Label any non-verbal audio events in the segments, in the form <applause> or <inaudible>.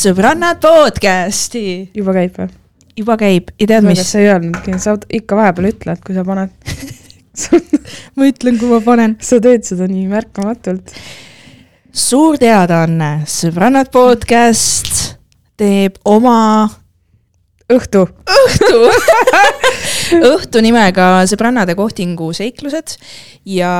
Sõbrannad podcasti. juba käib või? juba käib ja tead mis? sa ei öelnudki, sa ikka vahepeal ütled, kui sa paned <laughs> ma ütlen, kui ma panen. sa teed seda nii märkamatult. suur teadaanne, Sõbrannad podcast teeb oma õhtu. õhtu <laughs> õhtu nimega Sõbrannade kohtingu seiklused ja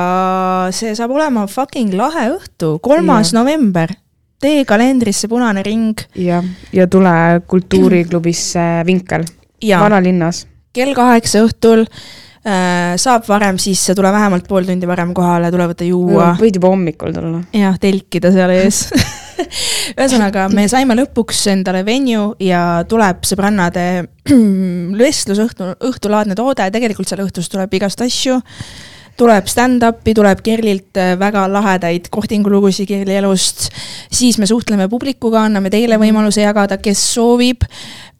see saab olema fucking lahe õhtu, kolmas november. Tee kalendrisse punane ring. jah, ja tule kultuuriklubisse Vinkel, vanalinnas. kell kaheksa õhtul äh, saab varem sisse, tule vähemalt pool tundi varem kohale, tule võtta juua. võid juba hommikul tulla. jah, telkida seal ees <laughs> ühesõnaga, me saime lõpuks endale venue ja tuleb sõbrannade <clears throat> vestlusõhtu, õhtulaadne toode, tegelikult seal õhtus tuleb igast asju tuleb stand-up'i, tuleb Kerlilt äh, väga lahedaid kohtingulugusid Kerli elust, siis me suhtleme publikuga, anname teile võimaluse jagada, kes soovib,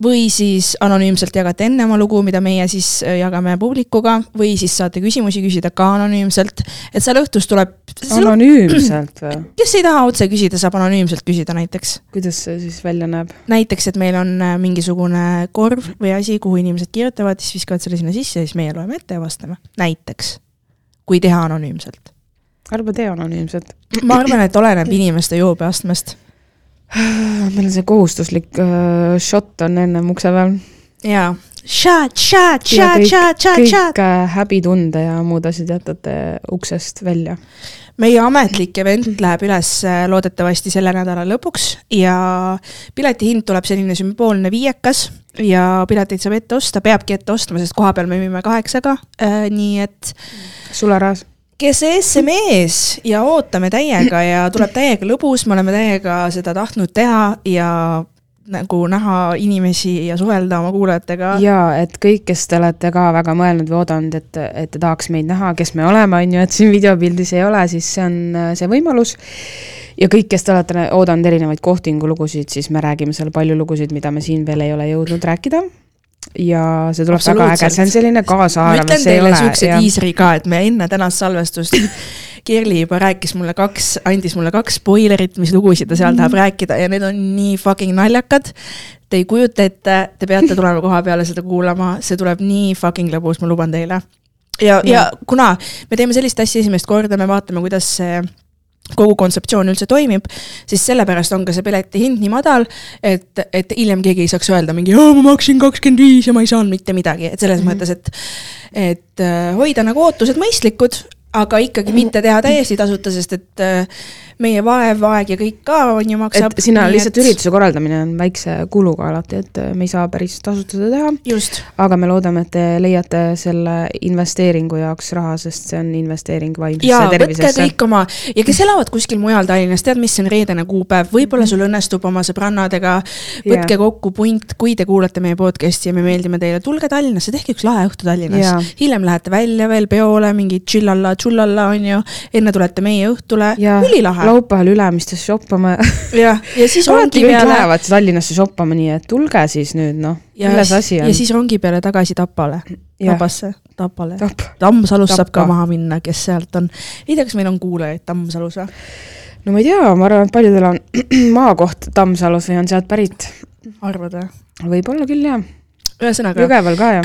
või siis anonüümselt jagate enne oma lugu, mida meie siis äh, jagame publikuga, või siis saate küsimusi küsida ka anonüümselt, et seal õhtus tuleb anonüümselt või? <clears throat> kes ei taha otse küsida, saab anonüümselt küsida näiteks. kuidas see siis välja näeb? näiteks, et meil on äh, mingisugune korv või asi, kuhu inimesed kirjutavad, siis viskavad selle sinna sisse ja siis meie loeme ette ja vastame, näiteks kui teha anonüümselt? arva tee anonüümselt. ma arvan, et oleneb inimeste joobeastmest. meil on see kohustuslik uh, šott on ennem ukse peal. jaa, shot, shot, shot, shot, shot, shot. kõik äh, häbitunde ja muud asjad jätate uksest välja. meie ametlik event läheb üles äh, loodetavasti selle nädala lõpuks ja piletihind tuleb selline sümboolne viiekas ja pileteid saab ette osta, peabki ette ostma, sest kohapeal me müüme kaheksaga äh,, nii et. sularahas kes see mees ja ootame täiega ja tuleb täiega lõbus, me oleme täiega seda tahtnud teha ja nagu näha inimesi ja suhelda oma kuulajatega. ja et kõik, kes te olete ka väga mõelnud või oodanud, et, et te tahaks meid näha, kes me oleme, on ju, et siin videopildis ei ole, siis see on see võimalus ja kõik, kes te olete oodanud erinevaid kohtingulugusid, siis me räägime seal palju lugusid, mida me siin veel ei ole jõudnud rääkida ja see tuleb väga äge, see on selline kaasahaarav. ma ütlen teile siukse diisri ka, et me enne tänast salvestust Kerli juba rääkis mulle kaks, andis mulle kaks spoilerit, mis lugusid ta seal tahab rääkida ja need on nii fucking naljakad. Te ei kujuta ette, te peate tulema koha peale seda kuulama, see tuleb nii fucking lõbus, ma luban teile. ja, ja, ja kuna me teeme sellist asja esimest korda, me vaatame, kuidas see kogu kontseptsioon üldse toimib, siis sellepärast on ka see pileti hind nii madal, et, et hiljem keegi ei saaks öelda mingi, ma maksin kakskümmend viis ja ma ei saanud mitte midagi, et selles mm -hmm. mõttes, et, et äh, hoida nagu ootused mõistlikud, aga ikkagi mitte teha täiesti tasuta, sest et äh, meie vaev, aeg ja kõik ka on ju maksab. et sinna lihtsalt et... ürituse korraldamine on väikse kuluga alati, et äh, me ei saa päris tasuta seda teha. aga me loodame, et te leiate selle investeeringu jaoks raha, sest see on investeering vaimsesse tervisesse. võtke kõik oma ja kes elavad kuskil mujal Tallinnas, tead, mis on reedene kuupäev, võib-olla sul õnnestub oma sõbrannadega, võtke yeah. kokku punt, kui te kuulate meie podcast'i ja me meeldime teile, tulge Tallinnasse, tehke üks lahe õhtu Tallinnas. Yeah.. hiljem lähete välja veel peole, mingi tšillalla, tšullalla on ju, enne tulete meie õhtule, ülilahe laupäeval Ülemistes shoppama. jah, ja siis rongi peale. Lähevad Tallinnasse shoppama, nii et tulge siis nüüd noh, milles asi on. ja siis rongi peale tagasi Tapale, Tapasse, Tapale Tap.. Tammsalust saab ka maha minna, kes sealt on. ei tea, kas meil on kuulajaid Tammsalus või? no ma ei tea, ma arvan, et paljudel on <clears throat> maakoht Tammsalus või on sealt pärit. arvad või? võib-olla küll, jah ühesõnaga,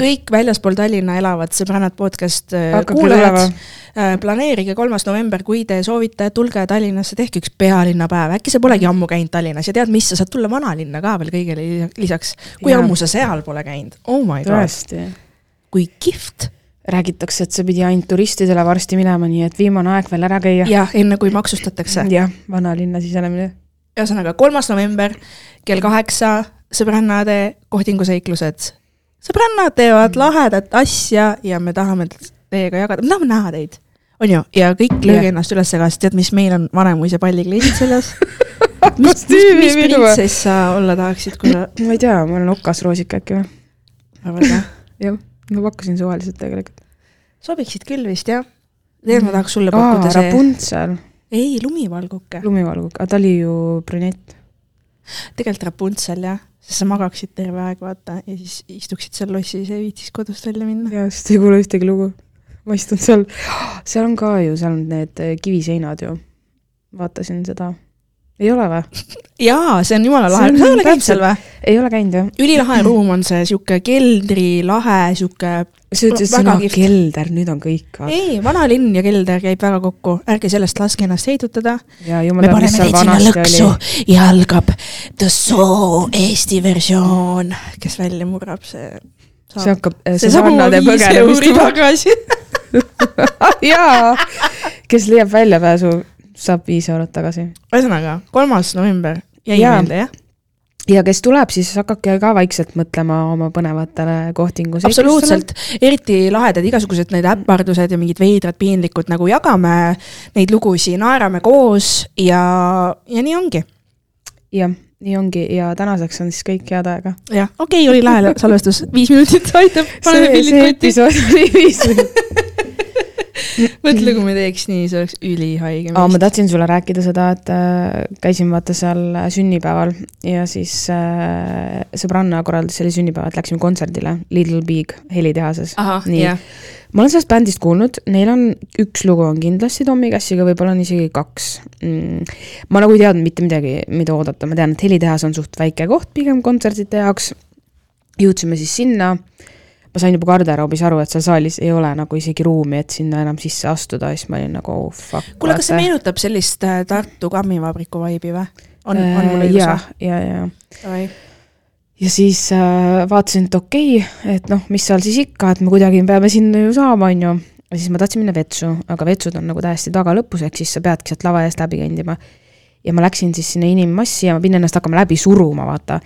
kõik väljaspool Tallinna elavad sõbrannad podcast äh, Hakkab kuulajad, äh, planeerige kolmas november, kui te soovite, tulge Tallinnasse, tehke üks pealinnapäev, äkki sa polegi ammu käinud Tallinnas ja tead mis, sa saad tulla vanalinna ka veel kõigele lisaks. kui ja. ammu sa seal pole käinud, oh my god. kui kihvt räägitakse, et see pidi ainult turistidele varsti minema, nii et viimane aeg veel ära käia. jah, enne kui maksustatakse. jah, vanalinna sisenemine. ühesõnaga, kolmas november kell kaheksa, sõbrannade kohtinguseiklused sõbrannad teevad mm. lahedat asja ja me tahame teiega jagada, me tahame näha teid. on ju, ja kõik lööge ennast üles sest tead, mis meil on Vanemuise pallikleidid seljas <laughs> mis, mis, mis printsess sa olla tahaksid, kui sa? ma ei tea, ma olen okasroosik äkki või? arvad või? <laughs> jah, ma pakkusin suvaliselt tegelikult. sobiksid küll vist jah. tegelikult ma tahaks sulle pakkuda see. Rapuntsel. ei, lumivalguke. lumivalguke, aga ta oli ju brünett. Tegelikult Rapuntsel jah sest sa magaksid terve aeg, vaata, ja siis istuksid seal lossis ja ei viitsiks kodust välja minna. jaa, sest ei kuule ühtegi lugu. ma istun seal, seal on ka ju, seal on need äh, kiviseinad ju. vaatasin seda ei ole või? jaa, see on jumala lahe, sa ei ole käinud seal või? ei ole käinud jah. ülilahe ruum on see sihuke keldrilahe, sihuke sa ütlesid sõna kihvt. kelder, nüüd on kõik. ei, vanalinn ja kelder käib väga kokku, ärge sellest laske ennast heidutada. me paneme teid sinna lõksu oli. ja algab The Soo Eesti versioon, kes välja murrab, see see hakkab, see see saab oma viis euri tagasi. <laughs> jaa, kes leiab väljapääsu, saab viis eurot tagasi. ühesõnaga, kolmas november jäi Jaa. meelde, jah? ja kes tuleb, siis hakake ka vaikselt mõtlema oma põnevatele kohtingu absoluutselt, eriti lahedad igasugused need äpardused ja mingid veidrad piinlikud nagu jagame neid lugusid, naerame koos ja, ja nii ongi. jah, nii ongi ja tänaseks on siis kõik head aega. jah, okei okay,, oli lahe salvestus, viis minutit aitab, paneme see, see pildid kotti. episood oli viis minutit. <laughs> mõtle, kui me teeks nii, see oleks ülihaige. aa, ma tahtsin sulle rääkida seda, et äh, käisin vaata seal äh, sünnipäeval ja siis äh, sõbranna korraldas selle sünnipäeva, et läksime kontserdile Little Big helitehases. nii. jah, ma olen sellest bändist kuulnud, neil on üks lugu on kindlasti Tommy Cassiga, võib-olla on isegi kaks mm.. ma nagu ei teadnud mitte midagi, mida oodata, ma tean, et helitehas on suht väike koht pigem kontsertide jaoks. jõudsime siis sinna, ma sain juba garderoobis aru, et seal saalis ei ole nagu isegi ruumi, et sinna enam sisse astuda, siis ma olin nagu oh, fuck. kuule, kas see meenutab sellist äh, Tartu kammivabriku vibe'i või? on, on mul õigus Äh, ja või?, ja, ja Davai. ja siis äh, vaatasin, et okei okay,, et noh, mis seal siis ikka, et me kuidagi peame sinna ju saama, on ju. ja siis ma tahtsin minna vetsu, aga vetsud on nagu täiesti tagalõpus, ehk siis sa peadki sealt lava eest läbi kõndima. ja ma läksin siis sinna inimmassi ja ma pidin ennast hakkama läbi suruma, vaata.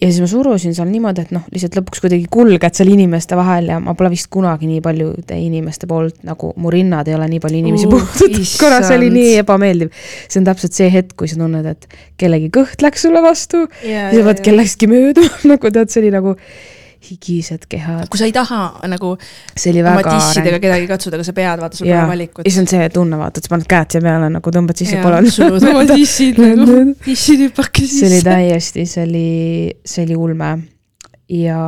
Ja siis ma surusin seal niimoodi, et noh, lihtsalt lõpuks kuidagi kulged seal inimeste vahel ja ma pole vist kunagi nii paljude inimeste poolt nagu mu rinnad ei ole nii palju inimesi Uh, puudutanud, korra see oli nii ebameeldiv. see on täpselt see hetk, kui sa tunned, et kellegi kõht läks sulle vastu ja sa pead kellestki mööda, <laughs> nagu tead, see oli nagu higised kehad. kui sa ei taha nagu see oli oma väga tissidega kedagi katsuda, aga sa pead, vaata, sul pole ja valikut. siis on see tunne, vaata, et sa paned käed siia peale nagu tõmbad sisse, pole oma tissid nagu, tissitüpake see oli sisse. täiesti, see oli, see oli ulme. ja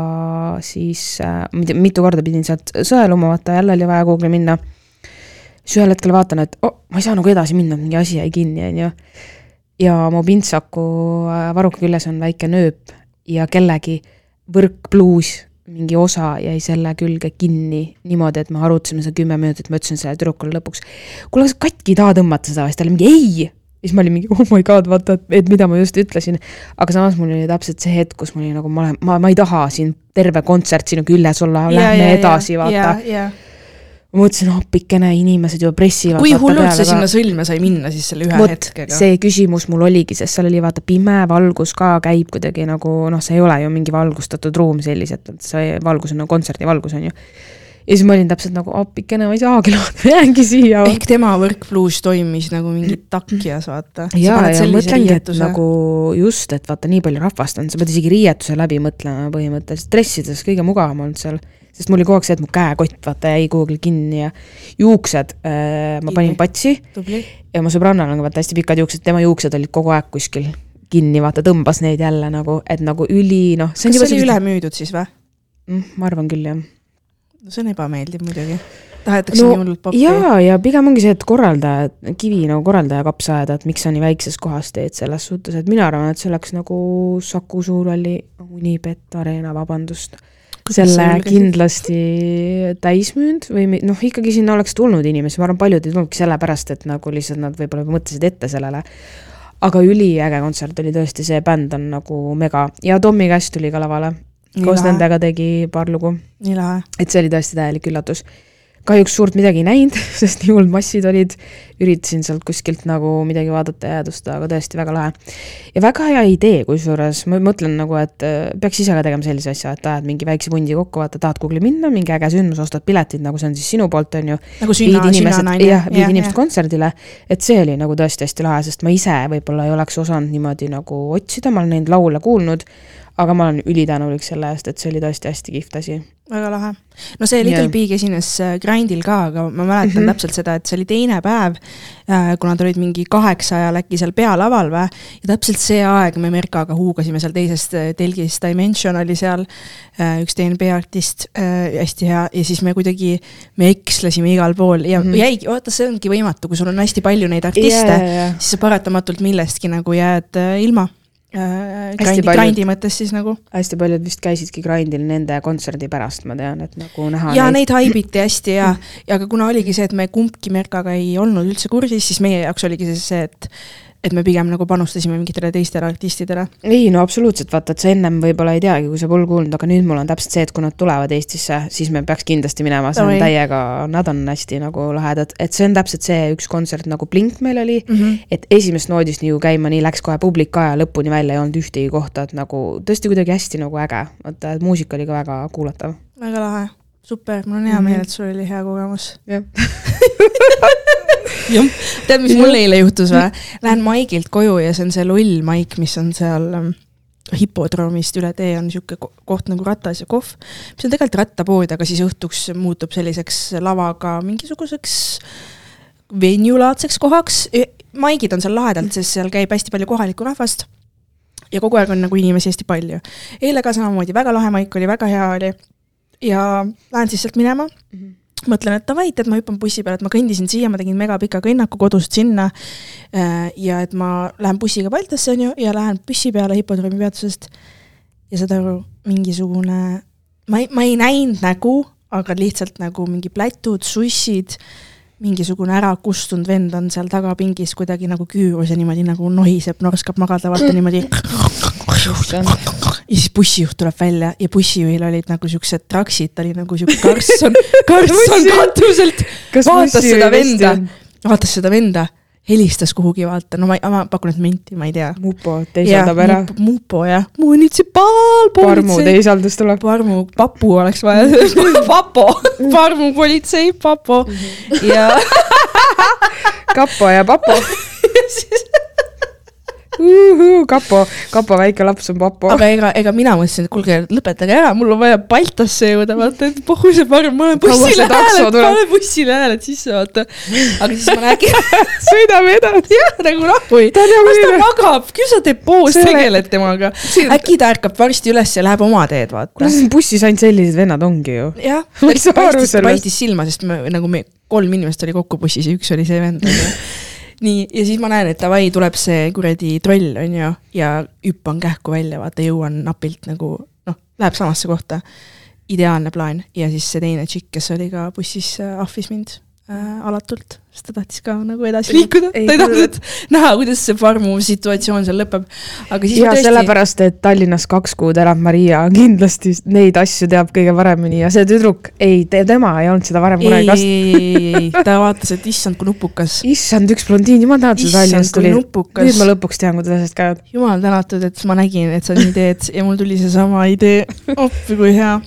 siis äh, ma ei tea, mitu korda pidin sealt sõeluma, vaata jälle oli vaja kuhugi minna. siis ühel hetkel vaatan, et oh, ma ei saa nagu edasi minna, mingi asi jäi kinni, onju. ja mu pintsaku äh, varuka küljes on väike nööp ja kellegi võrkpluus mingi osa jäi selle külge kinni niimoodi, et me arutasime seda kümme minutit, ma ütlesin sellele tüdrukule lõpuks, kuule, kas katki ei taha tõmmata seda, siis ta oli mingi ei. siis ma olin mingi oh my god, vaata, et, mida ma just ütlesin. aga samas mul oli täpselt see hetk, kus mul oli nagu ma olen, ma, ma ei taha siin terve kontsert sinu küljes olla, lähme edasi, vaata. Ma mõtlesin, appikene, inimesed juba pressivad. kui hullult sa sinna sõlme sai minna siis selle ühe vot hetkega? see küsimus mul oligi, sest seal oli vaata pime valgus ka käib kuidagi nagu noh, see ei ole ju mingi valgustatud ruum selliselt, et see valgus on nagu kontserdivalgus on ju. Ja siis ma olin täpselt nagu appikene, ma ei saagi lahti, ma jäängi siia. ehk tema võrkpluus toimis nagu mingi takjas, vaata. ja, ja mõtlengi, et nagu just, et vaata, nii palju rahvast on, sa pead isegi riietuse läbi mõtlema põhimõtteliselt, dressides kõige mugavam olnud seal, sest mul oli kogu aeg see, et mu käekott vaata jäi kuhugi kinni ja juuksed äh, ma panin patsi ja mu sõbrannal on vaata hästi pikad juuksed, tema juuksed olid kogu aeg kuskil kinni, vaata tõmbas neid jälle nagu, et nagu üli noh, kas see oli selline- üle müüdud siis või? mm,. ma arvan küll jah. No see on ebameeldiv muidugi. tahetakse No, nii hullult poppi. ja, ja pigem ongi see, et korraldaja, kivi nagu korraldaja kaps ajada, et miks sa nii väikses kohas teed selles suhtes, et mina arvan, et see oleks nagu Saku Suurhalli Unibet Arena, vabandust, selle kindlasti täismüünud või noh, ikkagi sinna oleks tulnud inimesi, ma arvan, paljud ei tulnudki sellepärast, et nagu lihtsalt nad võib-olla mõtlesid ette sellele. aga üliäge kontsert oli tõesti, see bänd on nagu mega ja Tommy Cash tuli ka lavale, koos nendega tegi paar lugu, lahe. et see oli tõesti täielik üllatus. kahjuks suurt midagi ei näinud, <laughs> sest nii hullud massid olid, üritasin sealt kuskilt nagu midagi vaadata ja jäädvustada, aga tõesti väga lahe. ja väga hea idee, kusjuures ma mõtlen nagu, et äh, peaks ise ka tegema sellise asja, et ajad mingi väikse pundi kokku, vaata, tahad kuhugi minna, mingi äge sündmus, ostad piletid, nagu see on siis sinu poolt, on ju nagu sünna, sünnanaine. jah, viid inimesed kontserdile, et see oli nagu tõesti hästi lahe, sest ma ise võib-olla ei oleks osanud niimoodi nagu otsida, ma olen neid laule kuulnud, aga ma olen ülitänulik selle eest, et see oli tõesti hästi kihvt asi. väga lahe. no see Little Jah. Big esines äh, Grindil ka, aga ma mäletan mm. -hmm. täpselt seda, et see oli teine päev kuna nad olid mingi kaheksa ajal äkki seal pealaval või. ja täpselt see aeg me Merkaga huugasime seal teisest telgist, Dimension oli seal, üks DNB artist, hästi hea ja siis me kuidagi, me ekslesime igal pool ja mm -hmm. jäigi, vaata, see ongi võimatu, kui sul on hästi palju neid artiste yeah,, yeah, yeah. siis sa paratamatult millestki nagu jääd ilma äh, grindi, grindi mõttes siis nagu. hästi paljud vist käisidki grindil nende kontserdi pärast, ma tean, et nagu näha. ja neid, neid haibiti hästi ja, ja aga kuna oligi see, et me kumbki Merkaga ei olnud üldse kursis, siis meie jaoks oligi siis see, et et me pigem nagu panustasime mingitele teistele artistidele. ei no absoluutselt, vaata, et sa ennem võib-olla ei teagi, kui sa pole kuulnud, aga nüüd mul on täpselt see, et kui nad tulevad Eestisse, siis me peaks kindlasti minema, see on no, täiega, nad on hästi nagu lahedad, et see on täpselt see üks kontsert nagu Blink meil oli mm, -hmm. et esimesest noodist nii käima, nii läks kohe publik ka ja lõpuni välja ei olnud ühtegi kohta, et nagu tõesti kuidagi hästi nagu äge, vaata, et muusika oli ka väga kuulatav. väga lahe, super, mul on hea meel, et sul oli hea kogemus. jah <laughs> tead, mis mul eile juhtus või? Lähen Maigilt koju ja see on see loll Maik, mis on seal ähm, hipodroomist üle tee on niisugune koht nagu Ratas ja kohv, mis on tegelikult rattapood, aga siis õhtuks muutub selliseks lavaga mingisuguseks venue-laadseks kohaks. maigid on seal lahedalt, sest seal käib hästi palju kohalikku rahvast. ja kogu aeg on nagu inimesi hästi palju. eile ka samamoodi, väga lahe maik oli, väga hea oli. ja lähen siis sealt minema mm. -hmm mõtlen, et davai, tead, ma hüppan bussi peale, et ma kõndisin siia, ma tegin megapika kõnnaku kodust sinna. Äh, ja et ma lähen bussiga Baltasse, on ju, ja lähen bussi peale hipodroomi peatusest. ja saad aru, mingisugune, ma ei, ma ei näinud nägu, aga lihtsalt nagu mingi plätud, sussid, mingisugune ära kustunud vend on seal tagapingis kuidagi nagu küürus ja niimoodi nagu nohiseb, norskab magada, vaata niimoodi ja siis bussijuht tuleb välja ja bussijuhil olid nagu siuksed traksid, ta oli nagu siuke karsson, karsson <laughs> katuselt. vaatas seda venda, vaatas seda venda, helistas kuhugi, vaata, no ma, ma pakun, et menti, ma ei tea. mupo teisaldab ära. mupo jah, munitsipaalpolitsei. parmu teisaldus tuleb. parmu, papu oleks vaja <laughs> papo, parmu politsei, papo ja <laughs> kapo ja papo ja siis kapo, kapo väike laps on papo. aga ega, ega mina mõtlesin, et kuulge, lõpetage ära, mul on vaja Baltasse jõuda, vaata, et pohhu see parem, ma olen bussile hääled, pane bussile hääled sisse, vaata. aga siis ma räägin <laughs> sõidame edasi. jah, nagu rahvui. las ta magab, küll sa depoos tegeled temaga. äkki ta ärkab varsti üles ja läheb oma teed, vaata. kuule, bussis ainult sellised vennad ongi ju. jah, paistis silma, sest me nagu me kolm inimest oli kokku bussis ja üks oli see vend <laughs> nii, ja siis ma näen, et davai, tuleb see kuradi troll, on ju, ja hüppan kähku välja, vaata, jõuan napilt nagu noh, läheb samasse kohta. ideaalne plaan ja siis see teine tšikk, kes oli ka bussis, äh, ahvis mind äh, alatult, sest ta tahtis ka nagu edasi liikuda, ta ei tahtnud näha, kuidas see farmu situatsioon seal lõpeb. aga siis ja tõesti... sellepärast, et Tallinnas kaks kuud elab Maria, kindlasti neid asju teab kõige paremini ja see tüdruk, ei, tema ei olnud seda varem kunagi kast-. ei, ei, ei, ta vaatas, et issand, kui nupukas. issand, üks blondiin, jumal tänatud, Tallinnast tuli. nüüd ma lõpuks tean, kuidas asjad käivad. jumal tänatud, et ma nägin, et sa nii teed ja mul tuli seesama idee, appi kui hea.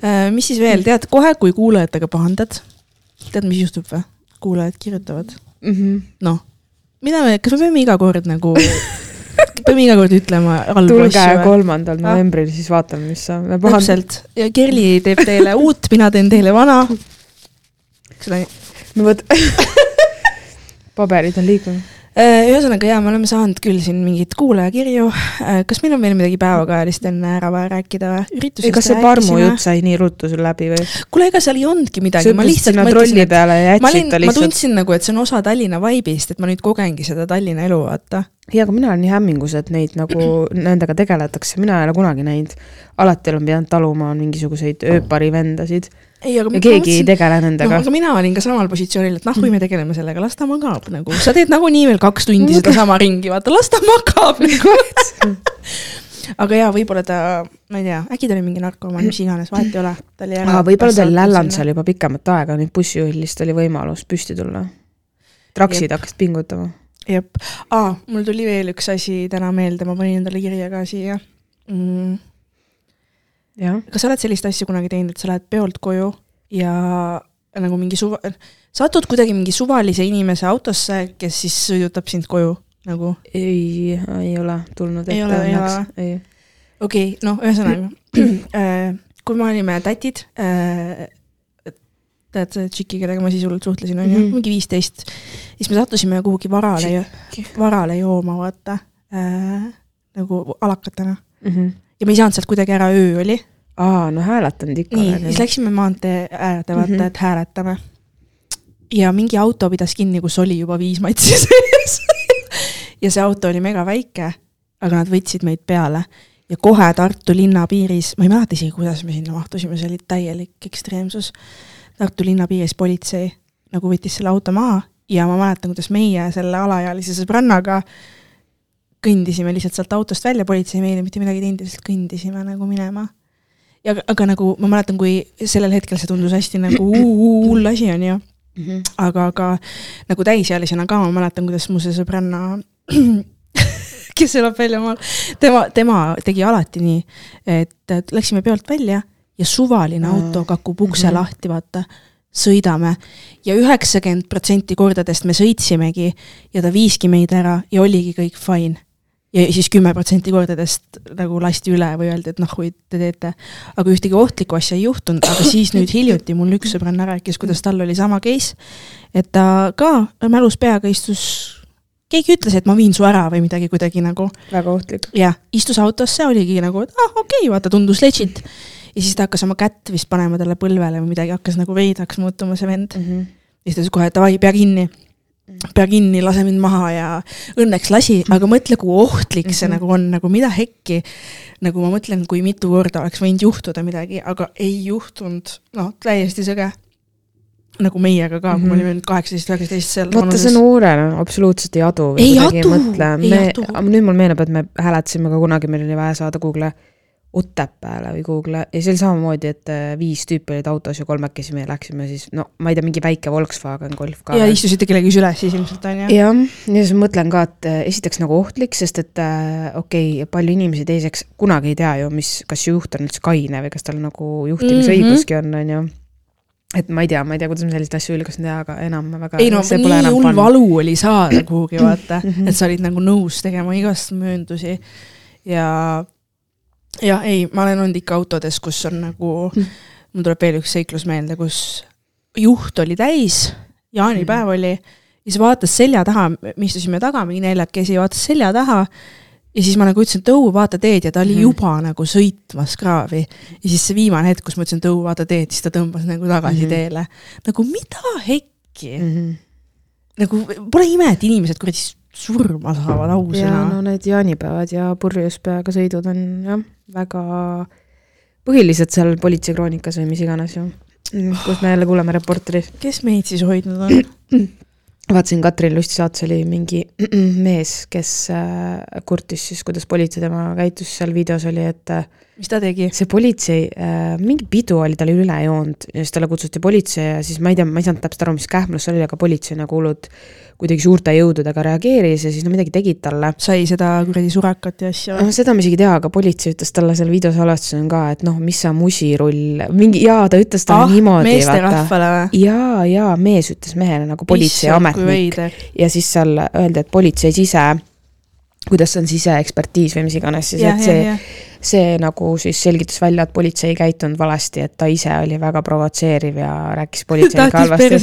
Äh, mis siis veel, tead, kohe, kui kuulajatega pahandad tead, mis juhtub või? kuulajad kirjutavad mm -hmm.. noh, mida me, kas me peame iga kord nagu <laughs> peame iga kord ütlema halbu asju. tulge kolmandal ah. novembril, siis vaatame, mis saab. täpselt ja Kerli teeb teile uut, mina teen teile vana. eks ole. no vot <laughs> paberid on liikunud ühesõnaga jaa, me oleme saanud küll siin mingeid kuulajakirju. Äh, kas meil on veel midagi päevakajalist enne ära vaja rääkida või? kas see Parmu jutt sai nii ruttu sul läbi või? kuule, ega seal ei olnudki midagi, ma lihtsalt mõtlesin, et ma, olin, ma tundsin nagu, et see on osa Tallinna vibe'ist, et ma nüüd kogengi seda Tallinna elu, vaata. jaa, aga mina olen nii hämmingus, et neid nagu, <clears throat> nendega tegeletakse, mina ei ole kunagi näinud. alati olen pidanud taluma mingisuguseid ööpari vendasid ei, aga ja keegi mõtlesin, ei tegele nendega no,. aga mina olin ka samal positsioonil, et noh, kui me tegeleme sellega, las ta magab nagu, sa teed nagunii veel kaks tundi sedasama ringi, vaata, las ta magab <laughs> nagu <laughs> aga jaa, võib-olla ta, ma ei tea, äkki ta oli mingi narkomaan, mis iganes, vahet ei ole. võib-olla ta oli lälland seal juba pikemat aega, nüüd bussijuhil lihtsalt oli võimalus püsti tulla. traksid hakkasid pingutama. jep, aa, mul tuli veel üks asi täna meelde, ma panin endale kirja ka siia mm kas sa oled sellist asja kunagi teinud, et sa lähed peolt koju ja nagu mingi suva, satud kuidagi mingi suvalise inimese autosse, kes siis sõidutab sind koju nagu? ei, ei ole tulnud ette õnneks, ei. okei okay,, noh, ühesõnaga <clears throat> äh, kui me olime tatid, äh, tead see tšiki, kellega ma sisult suhtlesin, onju mm -hmm., mingi viisteist. siis me sattusime kuhugi varale, varale jooma, vaata äh,, nagu alakatena mm. -hmm. Ja me ei saanud sealt kuidagi ära, öö oli. aa, no hääletanud ikka. nii, siis läksime maantee äärde, vaata mm, -hmm. et hääletame. ja mingi auto pidas kinni, kus oli juba viis matsi sees <laughs> ja see auto oli mega väike, aga nad võtsid meid peale ja kohe Tartu linna piiris, ma ei mäleta isegi, kuidas me sinna mahtusime, see oli täielik ekstreemsus Tartu linna piiris politsei nagu võttis selle auto maha ja ma mäletan, kuidas meie selle alaealise sõbrannaga kõndisime lihtsalt sealt autost välja, politsei meile mitte midagi teinud, lihtsalt kõndisime nagu minema. ja aga nagu ma mäletan, kui sellel hetkel see tundus hästi nagu hull asi on ju. -hmm. aga, aga nagu täisealisena ka ma mäletan, kuidas mu see sõbranna <clears throat> kes elab väljamaal, tema, tema tegi alati nii, et läksime peolt välja ja suvaline auto kakub ukse mm -hmm. lahti, vaata, sõidame ja üheksakümmend protsenti kordadest me sõitsimegi ja ta viiski meid ära ja oligi kõik fine. Ja siis kümme protsenti kordadest nagu lasti üle või öeldi, et noh, kui te teete. aga ühtegi ohtlikku asja ei juhtunud, aga siis nüüd hiljuti mul üks sõbranna rääkis, kuidas tal oli sama case, et ta ka mälus peaga istus keegi ütles, et ma viin su ära või midagi kuidagi nagu. väga ohtlik. jah, istus autosse, oligi nagu, et ah okei okay,, vaata, tundus legit ja siis ta hakkas oma kätt vist panema talle põlvele või midagi, hakkas nagu veidraks muutuma, see vend mm. -hmm. ja siis ta ütles kohe, davai, pea kinni pea kinni, lase mind maha ja õnneks lasi, aga mõtle, kui ohtlik see mm -hmm. nagu on, nagu mida hekki. nagu ma mõtlen, kui mitu korda oleks võinud juhtuda midagi, aga ei juhtunud, noh, täiesti sõge. nagu meiega ka mm, -hmm. kui me mhm. olime nüüd kaheksateist, üheksateist seal. vaata, see noorena absoluutselt ei adu. ei adu, ei adu. nüüd mul meenub, et me hääletasime ka kunagi, meil oli vaja saada Google'i Otepääle või kuhugile ja see oli samamoodi, et äh, viis tüüpi olid autos ja kolmekesi me läksime siis, no ma ei tea, mingi väike Volkswagen Golf ka. ja istusite kellegi süles siis ilmselt on ju? jah, ja siis mõtlen ka, et äh, esiteks nagu ohtlik, sest et äh, okei okay,, palju inimesi, teiseks kunagi ei tea ju, mis, kas juht on üldse kaine või kas tal nagu juhtimisõiguski on, on ju et ma ei tea, ma ei tea, kuidas me selliseid asju julgesin teha, aga enam väga. ei no nii hull valu oli saada kuhugi <clears throat> vaata mm, -hmm. et sa olid nagu nõus tegema igast mööndusi ja jah, ei, ma olen olnud ikka autodes, kus on nagu mm., mul tuleb veel üks seiklus meelde, kus juht oli täis, jaanipäev mm. oli, ja siis vaatas selja taha, me istusime taga mingi neljakesi, vaatas selja taha ja siis ma nagu ütlesin, et õu, vaata teed ja ta oli mm. juba nagu sõitmas kraavi. ja siis see viimane hetk, kus ma ütlesin, et õu, vaata teed, siis ta tõmbas nagu tagasi mm -hmm. teele. nagu mida hekki mm? -hmm. nagu pole ime, et inimesed kuradi surma saavad ausõna. no need jaanipäevad ja purjus peaga sõidud on jah, väga põhilised seal politseikroonikas või mis iganes ju, kus me jälle kuuleme reporteris. kes meid siis hoidnud on? <clears throat> vaatasin Katrin Lusti saates oli mingi <clears throat> mees, kes äh, kurtis siis, kuidas politsei tema käitus seal videos oli, et äh, mis ta tegi? see politsei äh,, mingi pidu oli tal üle joonud ja siis talle kutsuti politsei ja siis ma ei tea, ma ei saanud täpselt aru, mis kähmlus see oli, aga politsei nagu hullult kuidagi suurte jõududega reageeris ja siis no midagi tegid talle. sai seda kuradi surakat ja asja? no seda ma isegi ei tea, aga politsei ütles talle seal videosalvestusel ka, et noh, mis sa musirull, mingi jaa, ta ütles talle ah, niimoodi. meesterahvale või? jaa, jaa, mees ütles mehele nagu politseiametnik ja siis seal öeldi, et politseis ise kuidas on siseekspertiis või mis iganes siis, et see, see nagu siis selgitas välja, et politsei ei käitunud valesti, et ta ise oli väga provotseeriv ja rääkis politseiniga halvasti. ja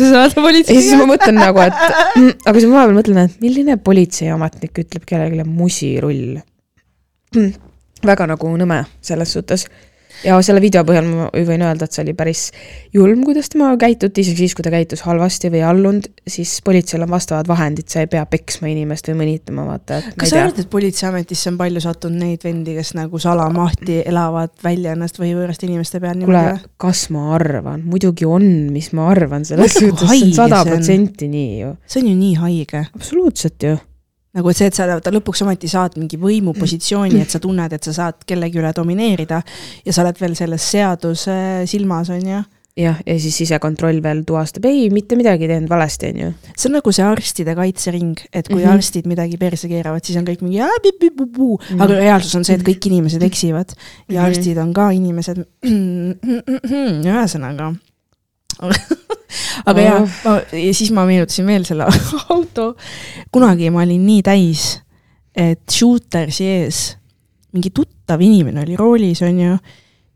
siis ma mõtlen nagu, et mm, aga siis ma vahepeal mõtlen, et milline politseiametnik ütleb kellelegi musirull mm,. väga nagu nõme selles suhtes ja selle video põhjal ma võin öelda, et see oli päris julm, kuidas tema käituti, isegi siis, kui ta käitus halvasti või allunud, siis politseil on vastavad vahendid, sa ei pea peksma inimest või mõnitama, vaata. kas sa arvad, et politseiametisse on palju sattunud neid vendi, kes nagu salamahti elavad välja ennast või võõraste inimeste peal? kuule, kas ma arvan, muidugi on, mis ma arvan, selles suhtes, see on sada protsenti nii ju. see on ju nii haige. absoluutselt ju nagu see, et sa lõpuks ometi saad mingi võimupositsiooni, et sa tunned, et sa saad kellegi üle domineerida ja sa oled veel selles seaduse silmas, on ju jah, ja siis sisekontroll veel tuvastab, ei, mitte midagi ei teinud valesti, on ju. see on nagu see arstide kaitsering, et kui mm -hmm. arstid midagi perse keeravad, siis on kõik mingi mm -hmm. aga reaalsus on see, et kõik inimesed eksivad ja mm -hmm. arstid on ka inimesed. <clears throat> ühesõnaga <laughs> aga jaa, ja siis ma meenutasin veel selle <laughs> auto. kunagi ma olin nii täis, et shootersi ees mingi tuttav inimene oli roolis, onju,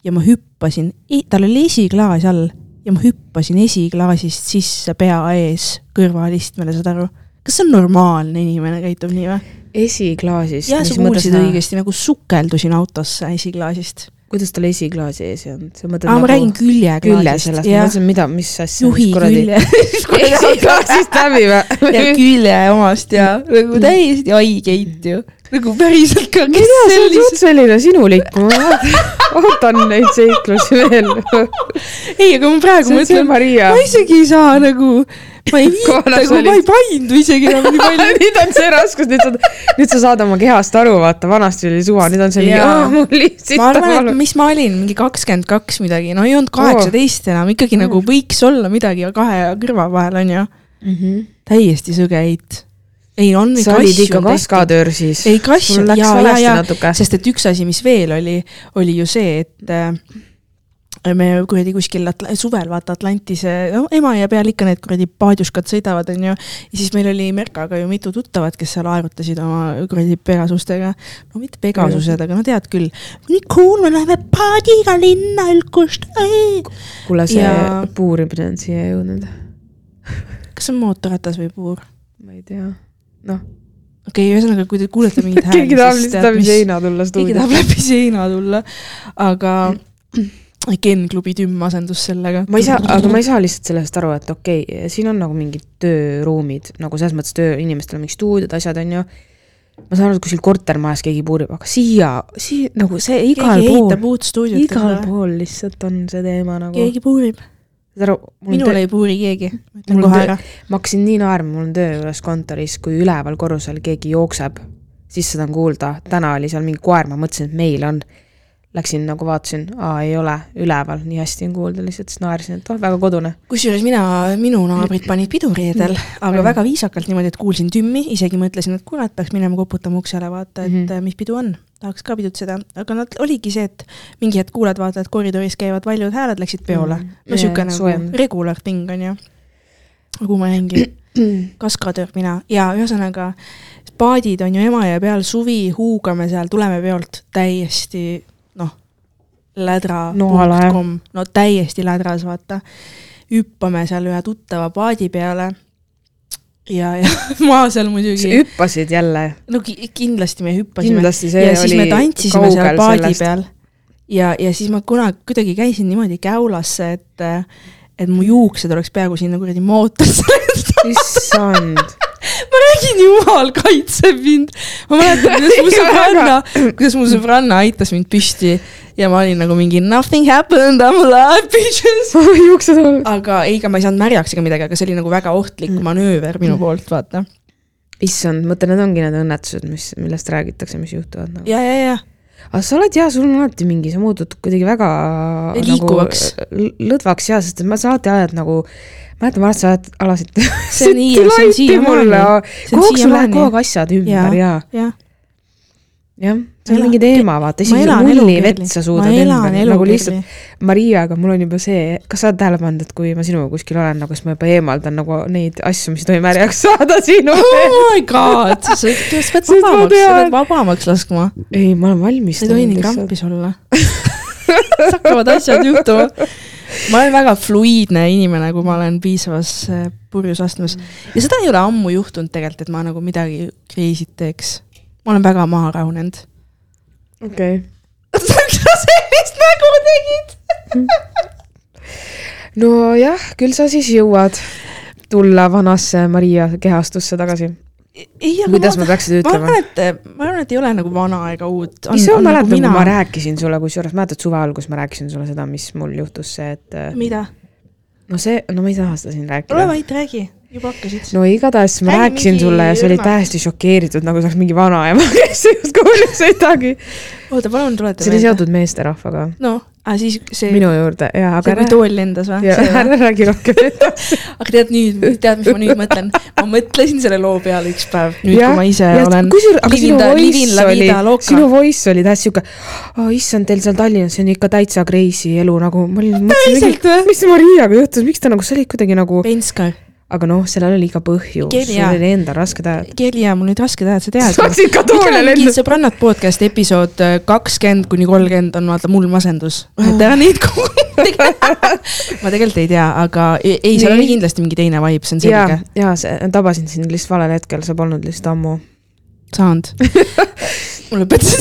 ja ma hüppasin, tal oli esiklaas all ja ma hüppasin esiklaasist sisse pea ees kõrvalistmele, saad aru? kas see on normaalne inimene käitub nii või? esiklaasist. jah, sa kuulsid õigesti, nagu sukeldusin autosse esiklaasist. Kuidas tal esiklaasi ees ei olnud? aa, ma räägin külje sellest, ma mõtlesin, mida, mis asja. juhi külje. <laughs> esiklaasist läbi <laughs> ja või? külje omast ja nagu täiesti haigeid ju. nagu päriselt ka, ma ei tea, see on suht selline sinulik, ma ootan neid seiklusi veel. ei, aga ma praegu mõtlen, Maria ma. isegi ei saa nagu, ma ei Kui <laughs> viita, sa ma ei paindu isegi enam nii palju. <laughs> nüüd on see raskus, nüüd sa, nüüd sa saad oma kehast aru, vaata, vanasti oli suva, nüüd on see mingi, Jaa. mul lihtsalt ma arvan, et mis ma olin, mingi kakskümmend kaks midagi, no ei olnud kaheksateist enam, ikkagi nagu võiks olla midagi kahe kõrva vahel onju. täiesti sõge heit. ei, on sa olid ikka. kaskadöör siis. ei kass, sul läks ja, ja, valesti ja, natuke. sest et üks asi, mis veel oli, oli ju see, et äh, me kuradi kuskil Atla suvel vaata Atlantise, no Emajõe peal ikka need kuradi paadjuskad sõidavad, onju. ja siis meil oli Merkaga ju mitu tuttavat, kes seal aerutasid oma kuradi Pegasustega. no mitte Pegasused, aga no tead küll. nii cool, me läheme paadiga linna Ülkust. kuule, see Ja- puurimine on siia jõudnud. kas see on mootorratas või puur? ma ei tea. noh, okei okay,, ühesõnaga, kui te kuulete mingit hääli, <laughs> keegi tahab lihtsalt läbi seina tulla keegi tahab stuudiosse. läbi seina tulla, aga <laughs> Ken klubi tümm asendus sellega. ma ei saa, aga ma ei saa lihtsalt sellest aru, et okei okay,, siin on nagu mingid tööruumid nagu selles mõttes töö, inimestel on mingid stuudiod, asjad on ju. ma saan aru, et kuskil kortermajas keegi puurib, aga siia, siia nagu see igal keegi pool ehitab, uut stuudiot. igal pool lihtsalt on see teema nagu. keegi puurib. saad aru, minul töö, ei puuri keegi, ma ütlen kohe ära. ma hakkasin nii naerma, mul on töö juures kontoris, kui üleval korrusel keegi jookseb, siis seda on kuulda, täna oli seal mingi koer, ma mõtlesin, et meil on. Läksin nagu vaatasin, aa ei ole, üleval, nii hästi on kuulda, lihtsalt siis naersin, et oh, väga kodune. kusjuures mina, minu naabrid panid pidu reedel, aga Mm. väga viisakalt niimoodi, et kuulsin tümmi, isegi mõtlesin, et kurat, peaks minema koputama uksele, vaata, et mm. -hmm. mis pidu on. tahaks ka pidutseda, aga nad oligi see, et mingi hetk kuuled, vaata, et koridoris käivad valjud hääled, läksid peole Mhm. no sihuke nagu regular thing on ju. kuhu ma jäingi, <clears throat> kaskadöör mina ja ühesõnaga paadid on ju Emajõe peal, suvi huugame seal, tuleme peolt täiesti noh, lädra Noalaev. .com, no täiesti lädras, vaata. hüppame seal ühe tuttava paadi peale. ja, ja <laughs> ma seal sa muidugi, hüppasid jälle, no ki- kindlasti me hüppasime kindlasti see ja siis oli me tantsisime seal paadi sellest. peal ja, ja siis ma kunagi kuidagi käisin niimoodi käulasse, et, et mu juuksed oleks peaaegu sinna kuradi mootorisse <laughs> issand, ma räägin, jumal kaitseb mind. ma mäletan, kuidas mu <laughs> sõbranna, kuidas mu sõbranna aitas mind püsti ja ma olin nagu mingi nothing happened, I m alive bitches. <laughs> juuksed on. aga ei, ega ma ei saanud märjaks ega midagi, aga see oli nagu väga ohtlik Mm. manööver minu poolt, vaata. issand, mõtle, need ongi need õnnetused, mis, millest räägitakse, mis juhtuvad nagu. ja, ja, ja aga sa oled jaa, sul on alati mingi, sa muutud kuidagi väga Liikuvaks. nagu, l- lõdvaks jaa, sest ma sa alati ajad nagu, mäletan, vanasti sa alasid See on nii ja see on siiamaani. Kogu aeg sul siiamaani. kogu aeg asjad ümber Jaa. ja, jah, jah, see on mingi teema, vaata, isegi mulli elukirli. vett sa suudad ümber, nagu lihtsalt. Mariaga mul on juba see, kas sa oled tähele pannud, et kui ma sinuga kuskil olen, nagu siis ma juba eemaldan nagu neid asju, mis ei tohi märjaks <laughs> saada sinu oh my god, sa pead vabamaks, sa pead vabamaks laskma. ei, ma olen valmis. ei tohi nii krampis olla. <laughs> siis hakkavad asjad juhtuma. ma olen väga fluiidne inimene, kui ma olen piisavas äh, purjus astmes ja seda ei ole ammu juhtunud tegelikult, et ma nagu midagi crazy't teeks. Ma olen väga maha rahunenud. okei. miks <laughs> sa sellist nägu tegid? <laughs> nojah, küll sa siis jõuad tulla vanasse Maria kehastusse tagasi. kuidas ma ma ütlema arvan,? et, ma arvan, et ei ole nagu vana ega uut. mis sa mäletad, kui ma rääkisin sulle, kusjuures mäletad suve alguses ma rääkisin sulle seda, mis mul juhtus, see, et äh, mida? no see, no ma ei taha seda siin ole rääkida. vait, räägi, juba hakkasid. no igatahes ma Räägi rääkisin sulle ja sa olid täiesti šokeeritud, nagu sa oleks mingi vanaema, kes just kooli ei sõidagi. oota, palun tuleta see oli. seotud meesterahvaga noh, aga siis see, minu juurde ja, see aga kui tool lendas või? ja ära räägi rohkem edasi. <laughs> aga tead nüüd, tead, mis ma nüüd mõtlen? ma mõtlesin selle loo peale üks päev, nüüd Jah, kui ma ise ja olen. kusjuures, aga sinu voice oli, sinu voice oli täiesti siuke, issand, teil seal Tallinnas on ikka täitsa crazy elu nagu, ma olin, mõtlesin, mis Mariaga juhtus, miks ta nagu, sa olid kuidagi nagu, Penskar. Aga noh, sellel oli ka põhjus, sul oli endal rasked ajad. Keeli ja mul olid rasked ajad, sa tead. <laughs> saaksid ka toole lennu. sõbrannad podcast episood äh, kakskümmend kuni kolmkümmend on vaata mul masendus. et ära neid kuulata. ma tegelikult ei tea, aga ei, ei, seal oli kindlasti mingi teine vibe, see on ja selge., ja see tabasin sind lihtsalt valel hetkel, sa polnud lihtsalt ammu. saanud. <laughs> mul lõpetas.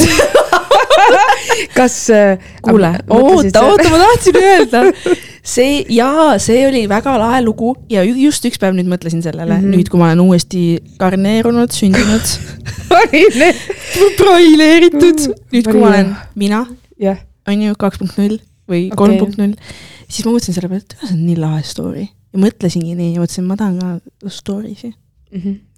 kas äh, kuule, oota, oota, ma tahtsin öelda. <laughs> see jaa, see oli väga lahe lugu ja ju- just üks päev nüüd mõtlesin sellele. Mm, Mhm. -hmm. nüüd kui ma olen uuesti karneerunud, sündinud <laughs> <laughs> broileeritud, nüüd kui ma olen mina, jah, on ju, kaks punkt null või kolm punkt null, siis ma mõtlesin selle peale, et see on nii lahe story. Ja mõtlesingi nii ja mõtlesin, ma tahan ka story si.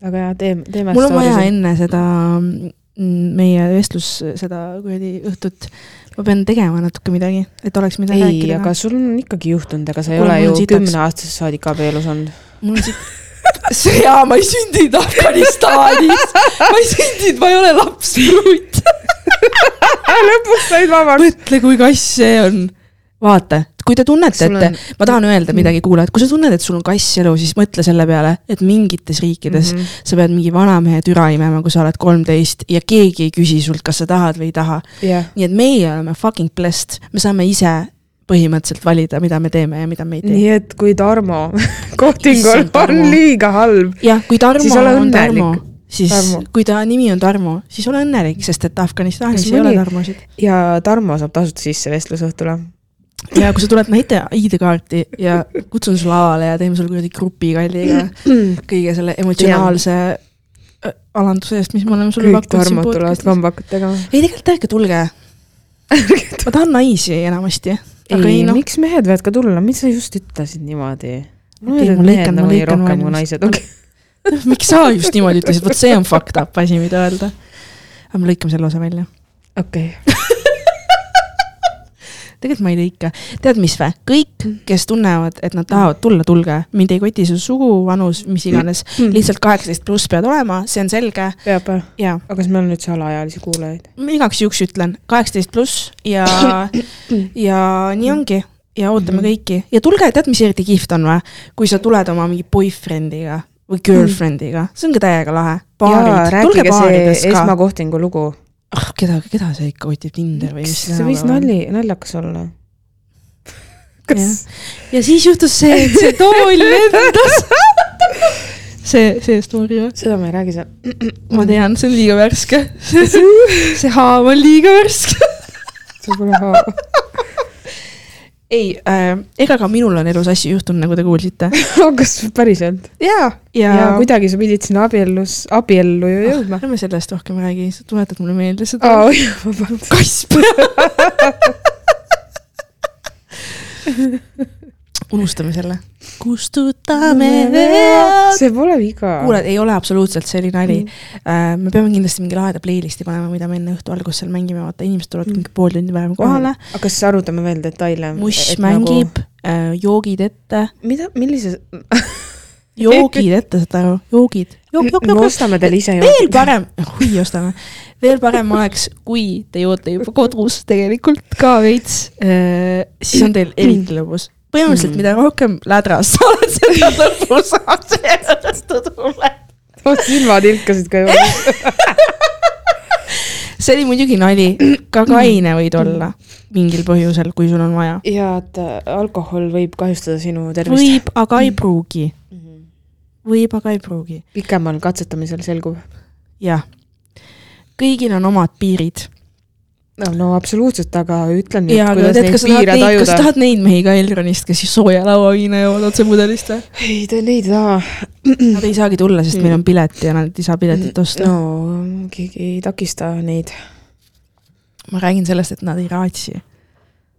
väga hea, teeme, teeme. mul on vaja enne seda mm, meie vestlus, seda kuradi õhtut, ma pean tegema natuke midagi, et oleks mida ei, rääkida. aga sul on ikkagi juhtunud, ega sa ei Kuule, ole ju kümneaastasest saadik abielus olnud. mul on siit, jaa, ma ei sündinud Afganistanis, ma ei sündinud, ma ei ole lapspruut. <laughs> lõpuks said vabaks. mõtle, kui kass see on. vaata, kui te tunnete, et on- ma tahan öelda midagi kuulajad, kui sa tunned, et sul on kass elu, siis mõtle selle peale, et mingites riikides mm. -hmm. sa pead mingi vanamehe türa imema, kui sa oled kolmteist ja keegi ei küsi sult, kas sa tahad või ei taha. jah, nii et meie oleme fucking blessed, me saame ise põhimõtteliselt valida, mida me teeme ja mida me ei tee. nii et kui Tarmo <laughs> kohtingul on liiga halb, jah, kui Tarmo Siis ole on õnnelik. Tarmo, siis Tarmo. Kui ta nimi on Tarmo, siis ole õnnelik, sest et Afganistanis ei ole Tarmosid. ja Tarmo saab tasuta sisse vestlusõhtule. Ja kui sa tuled, näita ID-kaarti ja kutsun su lavale ja teeme sulle kuradi grupikalliga <clears throat> kõige selle emotsionaalse äh, alanduse eest, mis me oleme sulle kõik Tarmod tulevad tegema. ei, tegelikult ärge tulge. <laughs> ma tahan naisi enamasti. ei ei, noh, miks mehed võivad ka tulla, miks sa just ütlesid niimoodi? ma mehed lõikan- ma nagu nii rohkem kui naised, okei. <laughs> miks sa just niimoodi ütlesid, vot see on fucked up asi, mida öelda. aga me lõikame selle osa välja. okei, tegelikult ma ei lõika. tead, mis vä? kõik, kes tunnevad, et nad tahavad tulla, tulge. mind ei koti su sugu, vanus, mis iganes. lihtsalt kaheksateist pluss pead olema, see on selge peab või? ja aga kas meil on üldse alaealisi kuulajaid? igaks juhuks ütlen kaheksateist pluss ja, ja nii ongi ja ootame Mhm. kõiki ja tulge, tead, mis eriti kihvt on või? kui sa tuled oma mingi boyfriend'iga või girlfriend'iga, see on ka täiega lahe. rääkige see esmakohtingu lugu. ah, keda, keda see ikka kotib, Tinder või mis see võis. nali, naljakas olla. <laughs> kas, ja siis juhtus see, et see tool <laughs> lendas. see, see story või? seda ma ei räägi seal. <clears throat> ma tean, see on liiga värske. <laughs> see haav on liiga värske. see pole haava. Ei äh,, ega ka minul on elus asju juhtunud, nagu te kuulsite. <laughs> kas päriselt? ja, ja, ja kuidagi sa pidid sinna abiellus, abiellu ju jõudma. ärme sellest rohkem räägi, sa tuletad mulle meelde seda oh.. vabandust. kass peal. Unustame selle. kustutame vead. see pole viga. kuule, ei ole absoluutselt, see oli nali Mm. mm.. me peame kindlasti mingi laheda playlist'i panema, mida me enne õhtu algust seal mängime, vaata inimesed tulevad Mm. mingi pool tundi varem kohale. aga kas arutame veel detaile? Mush mängib äh,, joogid ette, mida, millise, <laughs> joogid ette, saad aru, joogid. me ostame teile ise veel joogid. parem, <laughs> hui ostame, veel parem oleks, kui te joote juba kodus tegelikult ka veits, siis on teil <clears throat> eriti lõbus. põhimõtteliselt, Mm. mida rohkem lädras sa oled, seda <laughs> <laughs> lõbusam see õhtu tuleb. silmad ilkasid ka juba. <laughs> see oli muidugi nali, ka kaine võid olla mingil põhjusel, kui sul on vaja. ja et äh, alkohol võib kahjustada sinu tervist. võib, aga ei pruugi, võib, aga ei pruugi. pikemal katsetamisel selgub. jah, kõigil on omad piirid. No, absoluutselt, aga ütle nüüd, kuidas tead, neid kas piire neid, kas sa tajuda. tahad neid mehi ka Elronist, kes siis sooja lauaviina joovad otse pudelist või? ei, te neid ei taha. <clears throat> Nad ei saagi tulla, sest meil on pilet ja nad ei saa piletit osta no.. no keegi ei takista neid, ma räägin sellest, et nad ei raatsi.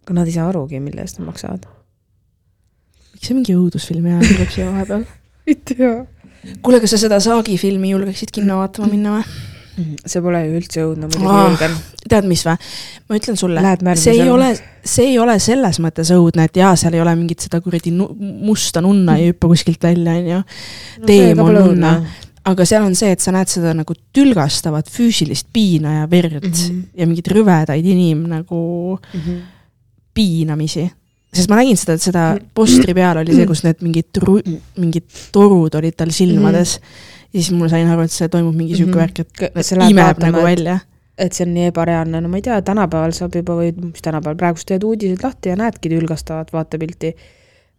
aga nad ei saa arugi, mille eest nad maksavad. miks see mingi õudusfilmi ajal tuleb siia vahepeal? <laughs> ei tea. kuule, kas sa seda Saagi filmi julgeksid kinno vaatama minna või? See pole ju üldse õudne, muidugi Aa. julgen. tead, mis või? ma ütlen sulle see ei ole, see ei ole selles mõttes õudne, et jaa, seal ei ole mingit seda kuradi musta nunna ei hüppa kuskilt välja, onju. teemon nunna, aga seal on see, et sa näed seda nagu tülgastavat füüsilist piina ja verd mm Mhm. -hmm. ja mingeid rüvedaid inim nagu piinamisi. Sest ma nägin seda, et seda postri peal oli see, kus need mingid tru-, mingid torud olid tal silmades ja siis mul sain aru, et see toimub mingi sihuke Mhm. värk, et et imeb nagu et- välja. et see on nii ebareaalne, no ma ei tea, tänapäeval saab juba või mis tänapäeval, praegust teed uudised lahti ja näedki tülgastavat vaatepilti.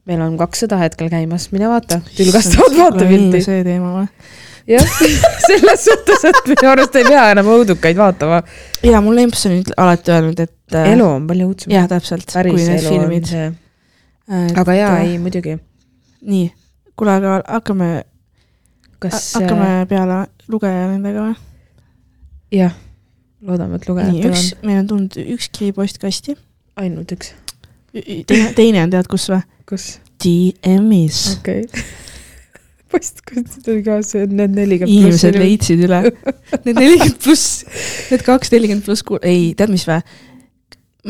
meil on kakssada hetkel käimas, mine vaata, tülgastavat vaatepilti. see teema või? Jah, <laughs> selles suhtes, et minu arust ei pea enam õudukaid vaatama. ja mul emps on alati öelnud, et äh, elu on palju õudsem. jah, täpselt, kui päris need elu on filmid. see. aga jaa, ei muidugi. nii, kuule, aga hakkame, kas, hakkame peale lugeja nendega või? jah, loodame, et nii, lugejatel üks meil on tulnud üks kiri postkasti, ainult üks. teine, teine on tead kus või? kus? DM-is. okei okay.. Postkastid oli ka see, need nelikümmend inimesed. leidsid üle. Need nelikümmend pluss, need kaks nelikümmend pluss kuul-, ei, tead mis vä?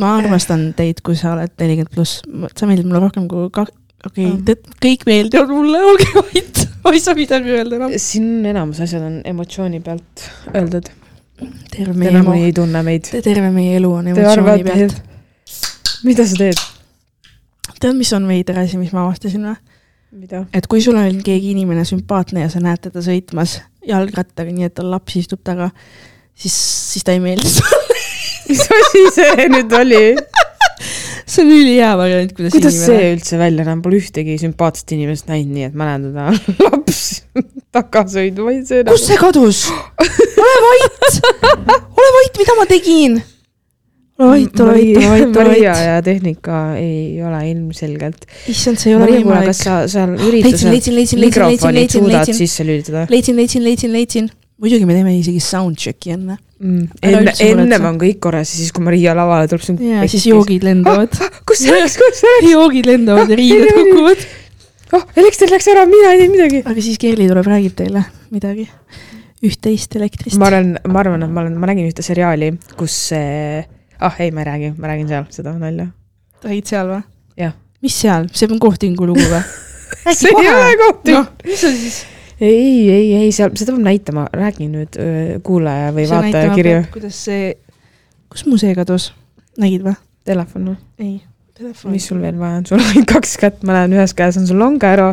ma armastan teid, kui sa oled nelikümmend pluss, sa meeldid mulle rohkem kui kak-, okei okay,, kõik meeldivad mulle, olge vait, ma ei saa midagi öelda enam. siin enamus asjad on emotsiooni pealt öeldud. terve Te meie elu ei tunne meid. terve meie elu on emotsiooni pealt. mida sa teed? tead, mis on veider asi, mis ma avastasin või? mida? et kui sul on keegi inimene sümpaatne ja sa näed teda sõitmas jalgrattaga, nii et tal laps istub taga, siis, siis ta ei meeldi sulle. <laughs> mis asi see nüüd oli? see on ülihea variant, kuidas, kuidas inimene see üldse välja näeb, pole ühtegi sümpaatset inimest näinud, nii et ma näen teda <laughs> laps taga sõitma, ma ei see kus see kadus? ole vait, ole vait, mida ma tegin? vait, ole vait, ole vait, ole Maria ja tehnika ei ole ilmselgelt. issand, see ei ole võimalik kas. sa seal üritusel leidsin, leidsin, leidsin, leidsin, suudad sisse lülitada leidsin, leidsin, leidsin, leidsin. muidugi me teeme isegi soundcheck'i enne. mm.? Enne, ennem on kõik korras ja siis, kui Maria lavale tuleb, siis on ja siis joogid lendavad. kus see läks, kus see läks? joogid lendavad ja riided ei, ei. kukuvad. oh, elekter läks ära, mina ei teinud midagi. aga siis Kerli tuleb, räägib teile midagi. üht-teist elektrist. ma olen, ma arvan, et ma olen, ma nägin ühte seriaali, kus see, ah ei, ma ei räägi, ma räägin seal seda nalja. räägid seal või? jah. mis seal, see on kohtingu lugu või? <laughs> see ei ole koht noh, mis sa siis? ei, ei, ei seal, seda peab näitama, räägi nüüd kuulaja või vaataja kirju. kuidas see, kus mu see kadus? nägid või? telefon või? ei, telefon. mis sul veel vaja on, sul on ainult kaks kätt, ma näen ühes käes on sul longaero,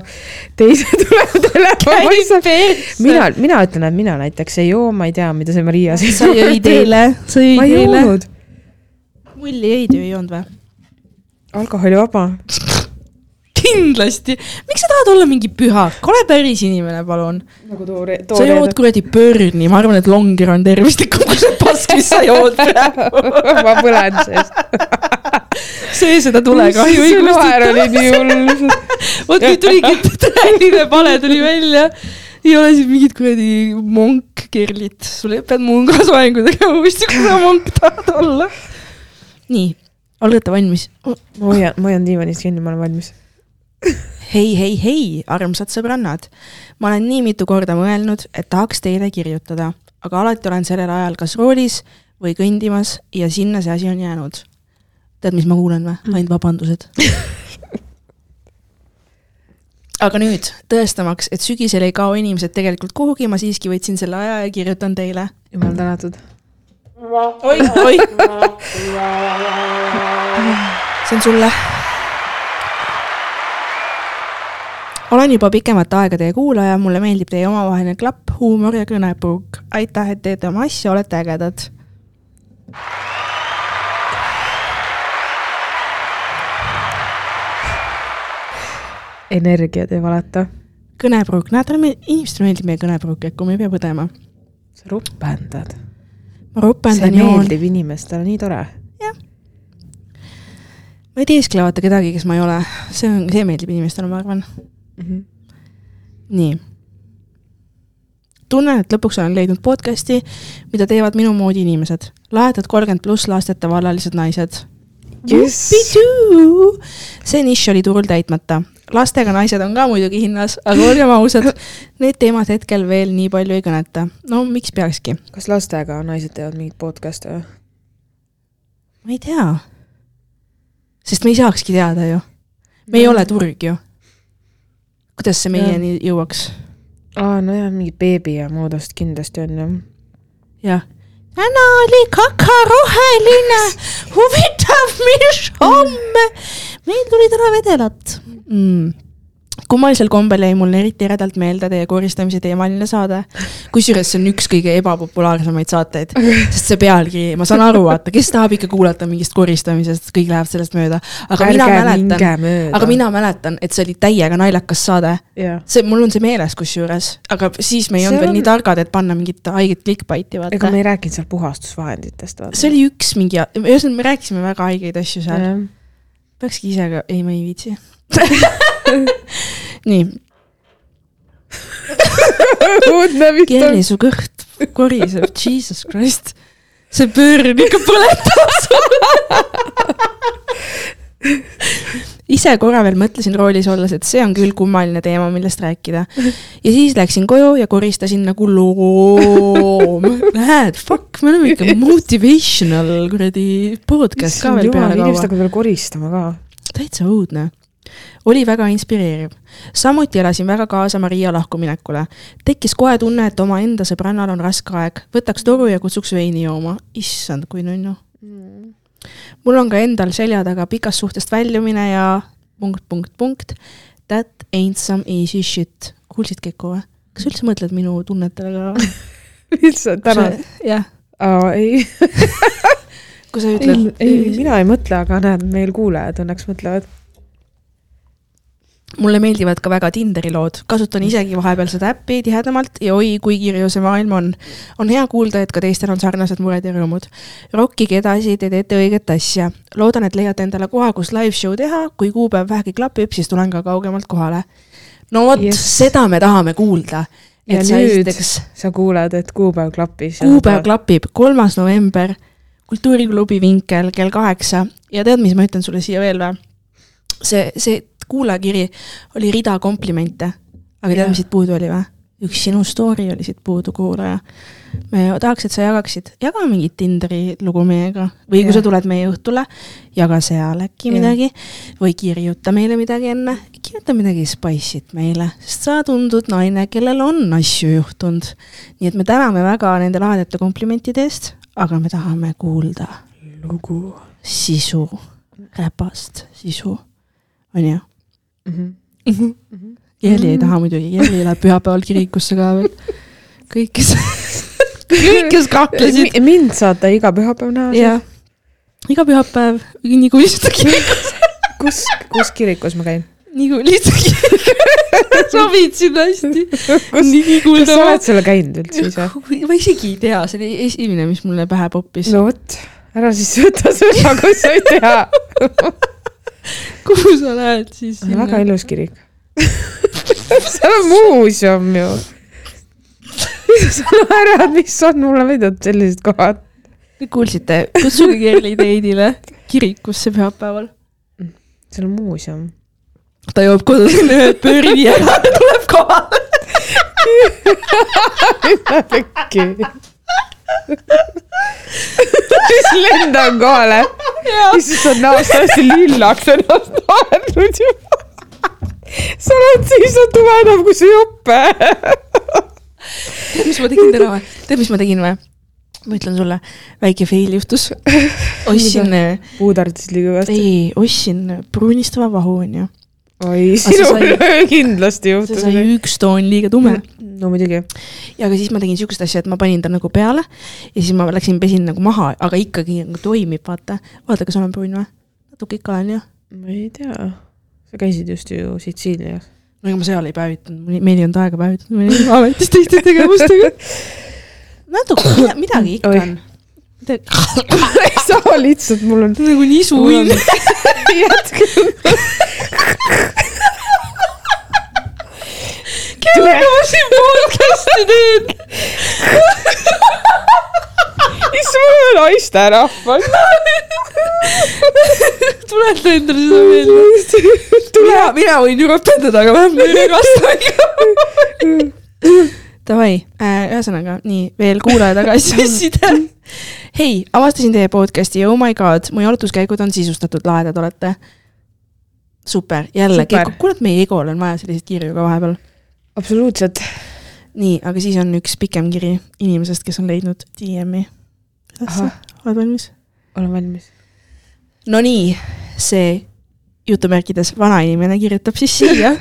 teise <laughs> tuleb telefon. mina, mina ütlen, et mina näiteks ei joo, ma ei tea, mida see Maria siin sa jõid eile, sa ma jõid ei eile. joonud. Mulli jõid ju, ei joonud või? alkoholivaba. <laughs> kindlasti, miks sa tahad olla mingi pühak, ole päris inimene, palun. nagu toore, sa jood kuradi Burni, ma arvan, et Longer on tervislikum kui see pask, mis sa <laughs> jood praegu. ma põlen seest. <laughs> söö seda tulekahju see naer oli nii hull. vot nüüd tuligi tõeline pale tuli välja. ei ole siis mingit kuradi monkkerlit, sul pead munga soengu tegema uuesti, kui sa monk tahad olla. nii, olete valmis oh,? ma hoian, ma hoian diivanist kinni, ma olen valmis. hei, hei, hei, armsad sõbrannad. ma olen nii mitu korda mõelnud, et tahaks teile kirjutada, aga alati olen sellel ajal kas roolis või kõndimas ja sinna see asi on jäänud. tead, mis ma kuulen või? ainult vabandused. <laughs> aga nüüd, tõestamaks, et sügisel ei kao inimesed tegelikult kuhugi, ma siiski võtsin selle aja ja kirjutan teile. jumal tänatud. oi, oi. see on sulle. olen juba pikemat aega teie kuulaja, mulle meeldib teie omavaheline klapp, huumor ja kõnepruuk. aitäh, et teete oma asja, olete ägedad. energiat ei valeta. kõnepruuk, näed, inimestele meeldib meie kõnepruuk, Jakku, me ei pea põdema. sa rupendad. Ma ropendan joon. meeldib inimestele, nii tore. ma ei teeskle vaata kedagi, kes ma ei ole, see on, see meeldib inimestele, ma arvan. Mhm. nii. tunnen, et lõpuks olen leidnud podcast'i, mida teevad minu moodi inimesed. lahedad kolmkümmend pluss lasteta vallalised naised. Yes. see nišš oli turul täitmata. Lastega naised on ka muidugi hinnas, aga olgem ausad, need teemad hetkel veel nii palju ei kõneta. no miks peakski? kas lastega naised teevad mingit podcast'i või? ma ei tea. sest me ei saakski teada ju. me ei ole turg ju. kuidas see meieni jõuaks? aa, nojah, mingi beebi ja muudest kindlasti on ju. jah. täna oli kakaroheline, huvitav, mis homme. meil tuli täna vedelat mm kummalisel kombel jäi mulle eriti eredalt meelde teie koristamise teemaline saade. kusjuures see on üks kõige ebapopulaarsemaid saateid, sest see pealkiri, ma saan aru, vaata, kes tahab ikka kuulata mingist koristamisest, kõik lähevad sellest mööda. aga Ärge mina mäletan, aga mina mäletan, et see oli täiega naljakas saade. see, mul on see meeles kusjuures, aga siis me ei olnud veel on... nii targad, et panna mingit haiget clickbait'i, vaata. ega me ei rääkinud seal puhastusvahenditest. see oli üks mingi, ühesõnaga me rääkisime väga haigeid asju seal. peakski ise ka, ei, ma ei viitsi <laughs> nii. Kelly, su kõht koriseb, jesus christ. see pöörn ikka põletab ise korra veel mõtlesin roolis olles, et see on küll kummaline teema, millest rääkida. ja siis läksin koju ja koristasin nagu loom. näed, fuck, me oleme ikka motivational kuradi podcast ka veel peale kaua. inimesed hakkavad veel koristama ka. täitsa õudne oli väga inspireeriv. samuti elasin väga kaasa Maria lahkuminekule. tekkis kohe tunne, et omaenda sõbrannal on raske aeg, võtaks toru ja kutsuks veini jooma. issand, kui nunnu mm.. mul on ka endal selja taga pikast suhtest väljumine ja punkt, punkt, punkt. That ain't some easy shit. kuulsid Keku või? kas sa üldse mõtled minu tunnetele ka <laughs> lihtsalt täna? jah. aa, ei <laughs> kui sa ütled. ei, mina ei mõtle, aga näed, meil kuulajad õnneks mõtlevad mulle meeldivad ka väga Tinderi lood, kasutan isegi vahepeal seda äppi tihedamalt ja oi, kui kirju see maailm on. on hea kuulda, et ka teistel on sarnased mured ja rõõmud. rokkige edasi, te teete õiget asja. loodan, et leiate endale koha, kus live show teha, kui kuupäev vähegi klapib, siis tulen ka kaugemalt kohale. no vot yes., seda me tahame kuulda. ja nüüd esiteks... sa kuuled, et kuupäev klappis. kuupäev klapib, kolmas november, kultuuriklubi Vinkel kell kaheksa ja tead, mis ma ütlen sulle siia veel või? See, see kuulajakiri oli rida komplimente. aga tead, mis siit puudu oli või? üks sinu story oli siit puudu, kuulaja. me tahaks, et sa jagaksid, jaga mingit Tinderi lugu meiega või kui ja. sa tuled meie õhtule, jaga seal äkki ja. midagi või kirjuta meile midagi enne, kirjuta midagi spice'it meile, sest sa tundud naine, kellel on asju juhtunud. nii et me täname väga nende lahedate komplimentide eest, aga me tahame kuulda lugu, sisu, räpast sisu, onju. Mm -hmm. Jelli ei taha muidugi, Jelli läheb pühapäeval kirikusse ka veel. kõik, kes kõik, kes kaklesid. mind saate iga pühapäev näha. jah, iga pühapäev, lihtsalt kirikus kus, kus kirikus ma käin? lihtsalt kirikus <laughs> sobid sinna hästi. kas sa oled seal käinud üldse ise? ma isegi ei tea, see oli esimene, mis mulle pähe poppis. no vot, ära siis võta sõna, kui sa ei tea <laughs> <laughs> kuhu sa lähed siis? väga ilus kirik <laughs> seal on muuseum ju. sa naerad, mis on mulle veidud sellised kohad. Te kuulsite, kutsuge Kerli teidile kirikusse pühapäeval. seal on muuseum. ta joob kodus ühe pööri ja <laughs> tuleb kohale. pekki siis lendan kohale. siis on näost hästi lillaks ennast naernud juba. sa oled siis tumedam kui see jope. tead, mis ma tegin täna või? tead, mis ma tegin või? ma ütlen sulle, väike fail juhtus. ostsin. puudardasid liiga kõvasti? ei, ostsin pruunistava vahu, onju oi, sinul kindlasti juhtus. see sai üks toon liiga tume. no muidugi. ja aga siis ma tegin siukest asja, et ma panin ta nagu peale ja siis ma läksin, pesin nagu maha, aga ikkagi nagu toimib, vaata. vaata, kas olen pruun või? natuke ikka olen ju. ma ei tea. sa käisid just ju Sitsiilias. no ega ma seal ei päevitanud, meil ei olnud aega päevitada, me olime ametis teiste tegevustega. <laughs> natuke, midagi ikka on ei saa lihtsalt, mul on. nagu nisu õnn. jätke kellega ma siin podcast'i teen? issand, naisterahvas. tuleta endale seda meelde. mina, mina võin ju ropendada, aga vähemalt ei regasta ikka. Davai äh,, ühesõnaga nii, veel kuulaja tagasiside. Hei, avastasin teie podcast'i ja oh my god, mu jalutuskäigud on sisustatud, lahedad olete. super, jälle, kuule, et meie egol on vaja selliseid kirju ka vahepeal absoluutselt. nii, aga siis on üks pikem kiri inimesest, kes on leidnud DM-i. oled valmis? olen valmis. Nonii, see jutumärkides vanainimene kirjutab siis siia <laughs>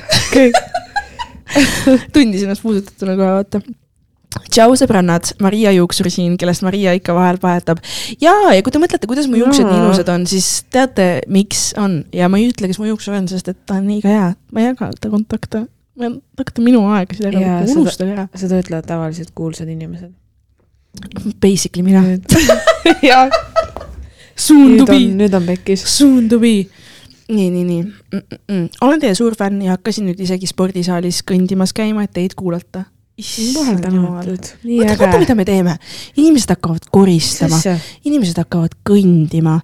tundis ennast puudutatuna kohe, vaata tšau, sõbrannad, Maria Juuksur siin, kellest Maria ikka vahel vahetab. ja, ja kui te mõtlete, kuidas mu juuksed nii ilusad on, siis teate, miks on ja ma ei ütle, kes mu juuksur on, sest et ta on nii ka hea, ma ei jaga ta kontakte. ma ei kontakte minu aegasid ära, unustage ära. seda ütlevad tavaliselt kuulsad inimesed. Basically mina. jah. Soon to be. nüüd on pekkis. Soon to be nii, nii, nii mm. -mm. olen teie suur fänn ja hakkasin nüüd isegi spordisaalis kõndimas käima, et teid kuulata tänatud, nii äge. vaata, mida me teeme, inimesed hakkavad koristama, inimesed hakkavad kõndima.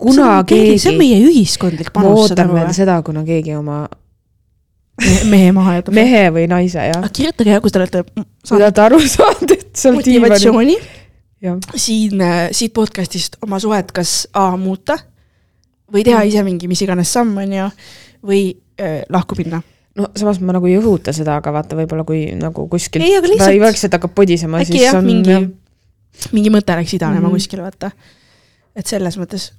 kuna keegi. see on meie ühiskondlik panus. ma ootan veel seda, kuna keegi oma mehe maha jätab. mehe või naise, jah. kirjutage kui te olete. kui te olete aru saanud, et seal motivatsiooni siin, äh, siit podcast'ist oma suhet kas A muuta või teha ise mingi mis iganes samm, on ju, või äh, lahku minna no samas ma nagu ei õhuta seda, aga vaata, võib-olla kui nagu kuskil ei, lihtsalt... vaikselt hakkab podisema, siis jah, on mingi, mingi mõte läks idanema mm -hmm. kuskile, vaata. et selles mõttes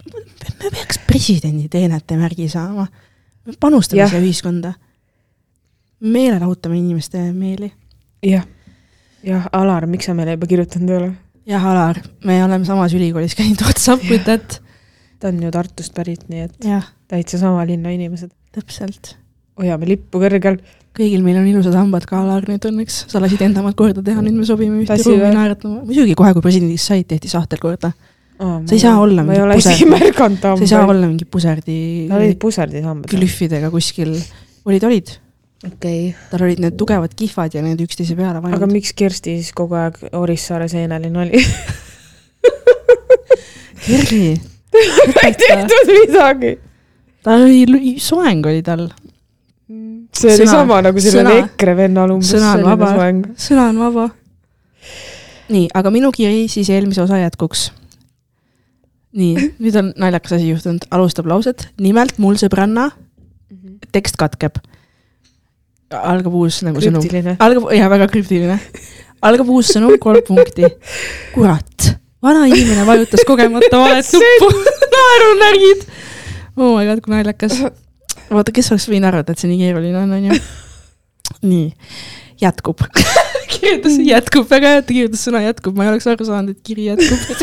me peaks presidendi teenete märgi saama. panustame siia ühiskonda. meelelahutame inimeste meeli. jah, jah, Alar, miks sa meile juba kirjutanud ei ole? jah, Alar, me oleme samas ülikoolis käinud Whatsapp with that. ta on ju Tartust pärit, nii et ja. täitsa sama linna inimesed. täpselt hoiame lippu kõrgel. kõigil meil on ilusad hambad ka, Alar, nüüd õnneks. sa lasid enda omad korda teha, nüüd me sobime ühte ruumi naeratama. muidugi kohe, kui presidendiks said, tehti sahtel korda oh,. sa ei saa olla mingi puserdi. sa ei saa olla mingi puserdi. tal olid puserdid hambad. glühvidega kuskil. olid, olid. okei okay.. tal olid need tugevad kihvad ja need üksteise peale vajanud. aga miks Kersti siis kogu aeg Orissaare seeneline oli Kerli. ei tehtud midagi. ta oli, soeng oli tal see sõna, oli sama nagu sellel EKRE vennal umbes. sõna on vaba, sõna on vaba. nii, aga minu kiri siis eelmise osa jätkuks. nii, nüüd on naljakas asi juhtunud, alustab lauset, nimelt mul sõbranna, mhm. tekst katkeb. algab uus nagu sõnum. algab, jah, väga krüptiline. algab uus sõnum, kolm punkti. kurat, vana inimene vajutas kogemata valet <laughs> nuppu <laughs> naerunärgid. oh my god, kui naljakas vaata, kes oleks võinud arvata, et see nii keeruline on, onju. <laughs> nii, jätkub <laughs> kirjutas, jätkub, väga hea, et ta kirjutas sõna jätkub, ma ei oleks aru saanud, et kiri jätkub <laughs>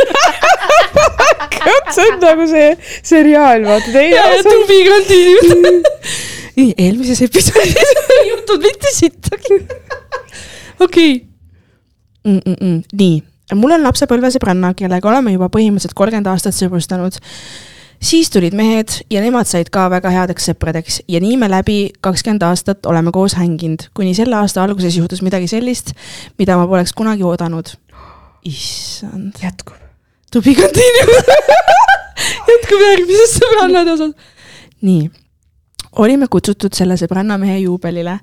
see on nagu see seriaal, vaata teine osa. To be continued. nii, eelmises episoodis ei juhtunud mitte sittagi. okei. nii, mul on lapsepõlvesõbranna, kellega oleme juba põhimõtteliselt kolmkümmend aastat sõbrustanud siis tulid mehed ja nemad said ka väga headeks sõpradeks ja nii me läbi kakskümmend aastat oleme koos hänginud, kuni selle aasta alguses juhtus midagi sellist, mida ma poleks kunagi oodanud. issand. jätkub. To be continued <laughs> jätkub järgmises sõbrannade osas. nii, olime kutsutud selle sõbrannamehe juubelile.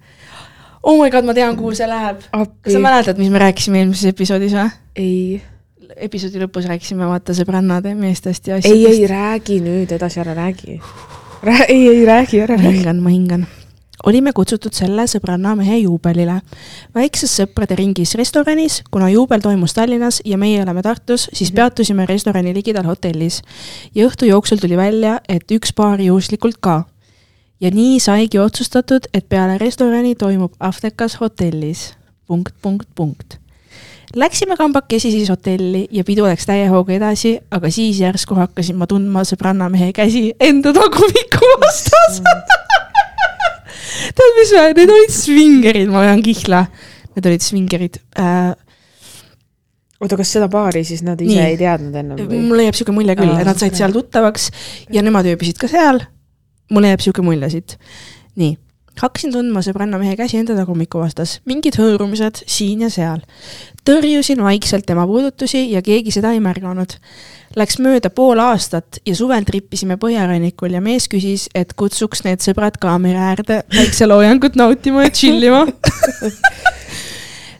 Oh my god, ma tean, kuhu see läheb. kas sa mäletad, mis me rääkisime eelmises episoodis või? ei episoodi lõpus rääkisime vaata sõbrannade meestest ja asjadest. ei, ei räägi nüüd edasi, ära räägi Rää,. ei, ei räägi, ära räägi. ma hingan, ma hingan. olime kutsutud selle sõbranna mehe juubelile. väikses sõprade ringis restoranis, kuna juubel toimus Tallinnas ja meie oleme Tartus, siis -hmm. peatusime restorani ligidal hotellis. ja õhtu jooksul tuli välja, et üks paar juhuslikult ka. ja nii saigi otsustatud, et peale restorani toimub Aftekas hotellis. punkt, punkt, punkt Läksime kambakesi siis hotelli ja pidu läks täie hooga edasi, aga siis järsku hakkasin ma tundma sõbrannamehe käsi enda tagumiku vastas <laughs> tead, mis need olid svingerid, ma vean kihla. Need olid svingerid äh, oota, kas seda paari siis nad ise Nii. ei teadnud ennem või? mulle jääb siuke mulje küll, et nad said seal tuttavaks ja nemad ööbisid ka seal. mulle jääb siuke mulje siit. nii hakkasin tundma sõbranna mehe käsi enda tagumiku vastas, mingid hõõrumised siin ja seal. tõrjusin vaikselt tema puudutusi ja keegi seda ei märganud. Läks mööda pool aastat ja suvel trippisime põhjarannikul ja mees küsis, et kutsuks need sõbrad kaamera äärde päikseloojangut nautima ja chill ima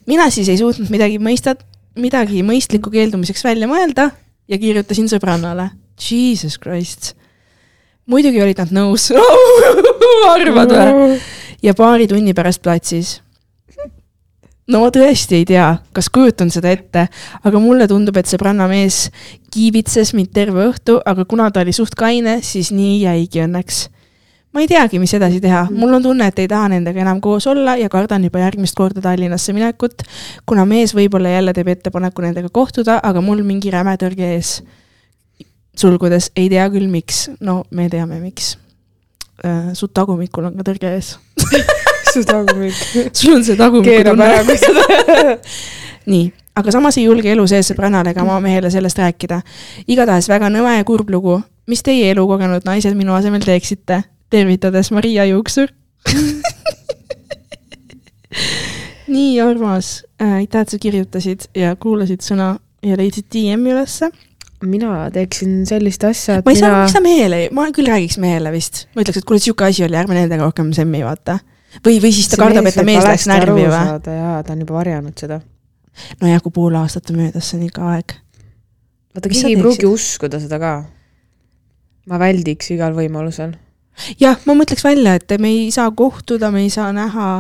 mina siis ei suutnud midagi mõista, midagi mõistlikku keeldumiseks välja mõelda ja kirjutasin sõbrannale. Jesus Christ muidugi olid nad nõus <laughs> <laughs> arvad või? ja paari tunni pärast platsis. no ma tõesti ei tea, kas kujutan seda ette, aga mulle tundub, et sõbranna mees kiibitses mind terve õhtu, aga kuna ta oli suht kaine, siis nii jäigi õnneks. ma ei teagi, mis edasi teha, mul on tunne, et ei taha nendega enam koos olla ja kardan juba järgmist korda Tallinnasse minekut, kuna mees võib-olla jälle teeb ettepaneku nendega kohtuda, aga mul mingi räme tõrge ees. sulgudes ei tea küll, miks, no me teame, miks. Su tagumikul on ka tõrge ees <laughs> su tagumik. <laughs> sul on see tagumik. keerab ära, kui sa <laughs> nii, aga samas ei julge elu sees sõbrannale ega oma mehele sellest rääkida. igatahes väga nõme ja kurb lugu. mis teie elukogenud naised minu asemel teeksite? tervitades Maria Juuksur nii armas äh,, aitäh, et sa kirjutasid ja kuulasid sõna ja leidsid DM-i ülesse. Mina teeksin sellist asja, et ma ei mina... saa, miks sa mehele, ma küll räägiks mehele vist, ma ütleks, et kuule, sihuke asi oli, ärme nendega rohkem semmi vaata. või, või siis ta See kardab, et ta mees läks närvi või? jaa, ta on juba varjanud seda. nojah, kui pool aastat on möödas, see on ikka aeg. vaata, keegi ei pruugi uskuda seda ka. ma väldiks igal võimalusel. jah, ma mõtleks välja, et me ei saa kohtuda, me ei saa näha.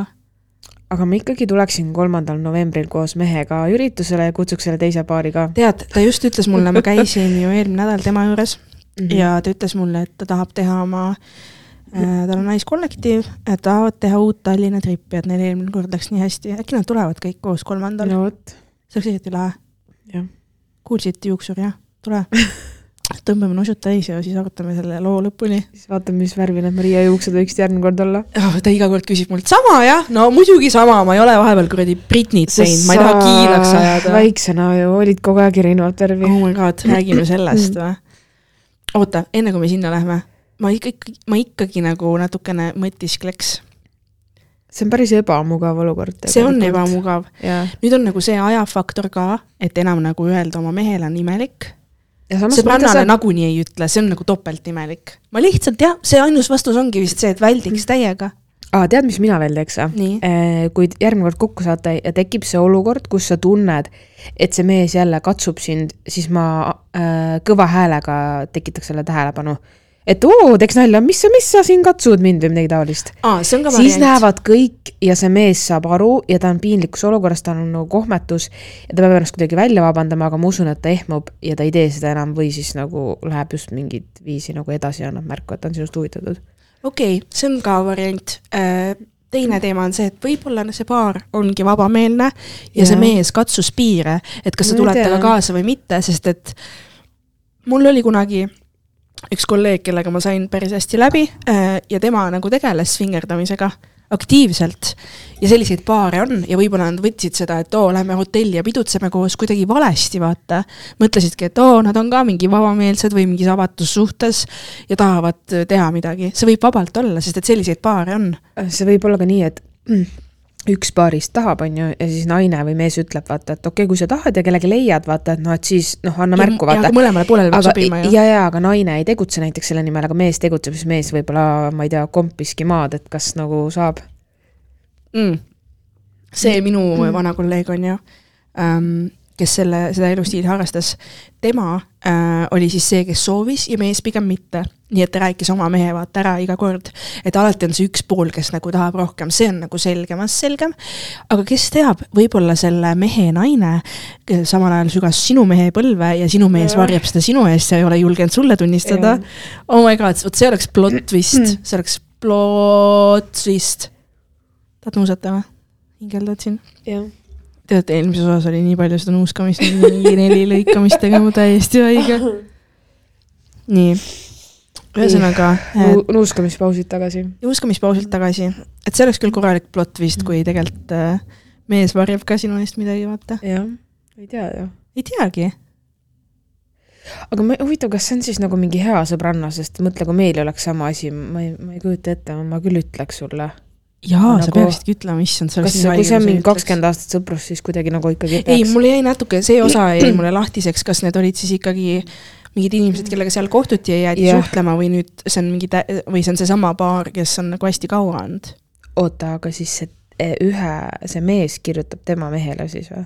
Aga ma ikkagi tuleksin kolmandal novembril koos mehega üritusele ja kutsuks selle teise paari ka tead, ta just ütles mulle, ma <laughs> käisin ju eelmine nädal tema juures mm. -hmm. ja ta ütles mulle, et ta tahab teha oma äh, tal on naiskollektiiv, et tahavad teha uut Tallinna trippi, et neil eelmine kord läks nii hästi, äkki nad tulevad kõik koos kolmandal no., see oleks eriti lahe. jah. kuulsid, juuksur, jah, tule. <laughs> tõmbame nusud täis ja siis arutame selle loo lõpuni siis vaatame, mis värvi need Maria juuksed võiksid järgmine kord olla. oh,. ta iga kord küsib mult sama jah, no muidugi sama, ma ei ole vahepeal kuradi Britnit teinud, ma ei taha kiilaks ajada. väiksena ju olid kogu aeg erinevat värvi oh my god, räägime sellest või? oota, enne kui me sinna lähme, ma ikkagi, ma ikkagi nagu natukene mõtiskleks. see on päris ebamugav olukord. see on. ebamugav. nüüd on nagu see ajafaktor ka, et enam nagu öelda oma mehele on imelik. Sõbrannale nagunii ei ütle, see on nagu topeltimelik. ma lihtsalt jah, see ainus vastus ongi vist see, et väldiks täiega. aa, tead, mis mina veel teeks või? nii, kui järgmine kord kokku saate ja tekib see olukord, kus sa tunned, et see mees jälle katsub sind, siis ma äh, kõva häälega tekitaks selle tähelepanu. Et oo, teeks nalja, mis sa, mis sa siin katsud mind või midagi taolist. see ka siis. näevad kõik ja see mees saab aru ja ta on piinlikus olukorras, tal on nagu kohmetus ja ta peab ennast kuidagi välja vabandama, aga ma usun, et ta ehmub ja ta ei tee seda enam või siis nagu läheb just mingit viisi nagu edasi ja annab märku, et ta on sinust huvitatud. okei okay,, see on ka variant. teine teema on see, et võib-olla see paar ongi vabameelne ja see Jah. mees katsus piire, et kas sa tuled temaga kaasa või mitte, sest et mul oli kunagi üks kolleeg, kellega ma sain päris hästi läbi äh, ja tema nagu tegeles svingerdamisega aktiivselt ja selliseid paare on ja võib-olla nad võtsid seda, et oo, lähme hotelli ja pidutseme koos kuidagi valesti, vaata. mõtlesidki, et oo, nad on ka mingi vabameelsed või mingis avatus suhtes ja tahavad teha midagi, see võib vabalt olla, sest et selliseid paare on. see võib olla ka nii, et üks paarist tahab, on ju, ja siis naine või mees ütleb, vaata, et okei okay,, kui sa tahad ja kellegi leiad, vaata, et noh, et siis noh, anna märku, vaata. mõlemale poolele peab sobima ju. ja, ja aga naine ei tegutse näiteks selle nimel, aga mees tegutseb, siis mees võib-olla, ma ei tea, kompiski maad, et kas nagu saab. mm.. see minu mm. vana kolleeg on ju ähm,, kes selle, seda elustiili harrastas, tema äh, oli siis see, kes soovis ja mees pigem mitte. nii et ta rääkis oma mehe vaata ära iga kord, et alati on see üks pool, kes nagu tahab rohkem, see on nagu selgemast selgem. aga kes teab, võib-olla selle mehe naine samal ajal sügas sinu mehe põlve ja sinu mees Jah. varjab seda sinu eest ja ei ole julgenud sulle tunnistada oh my god, vot see oleks plot twist, see oleks plot twist. tahad nuusata või? hingeldad siin? jah. teate, eelmises osas oli nii palju seda nuuskamist, mingi neli lõikamist tegema, täiesti haige. nii, ühesõnaga äh, nuuskamispausid tagasi. nuuskamispausilt tagasi, et see oleks küll korralik plot twist, kui tegelikult äh, mees varjab ka sinu eest midagi, vaata. jah, ei tea ju. ei teagi. aga ma, huvitav, kas see on siis nagu mingi hea sõbranna, sest mõtle, kui meil oleks sama asi, ma ei, ma ei kujuta ette, ma küll ütleks sulle. jaa, sa Nagu- peaksidki ütlema, issand, see oleks, kui see on mingi kakskümmend aastat sõprus, siis kuidagi nagu ikkagi ei, mul jäi natuke, see osa jäi <clears throat> mulle lahtiseks, kas need olid siis ikkagi mingid inimesed, kellega seal kohtuti ja jäädi Jah. suhtlema või nüüd see on mingi tä- või see on seesama paar, kes on nagu hästi kaua olnud. oota, aga siis see eh, ühe, see mees kirjutab tema mehele siis või?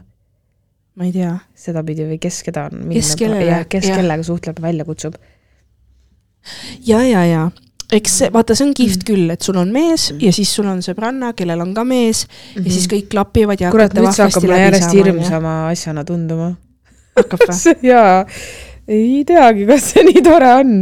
ma ei tea. sedapidi või kes keda on? Kes kellele, jah, kes jah. kellega suhtleb ja välja kutsub. ja, ja, ja eks see, vaata, see on kihvt küll, et sul on mees ja siis sul on sõbranna, kellel on ka mees ja siis kõik klapivad ja Mhm. kurat, nüüd see hakkab mulle järjest hirmsama asjana tunduma. hakkab või? <laughs> jaa, ei teagi, kas see nii tore on.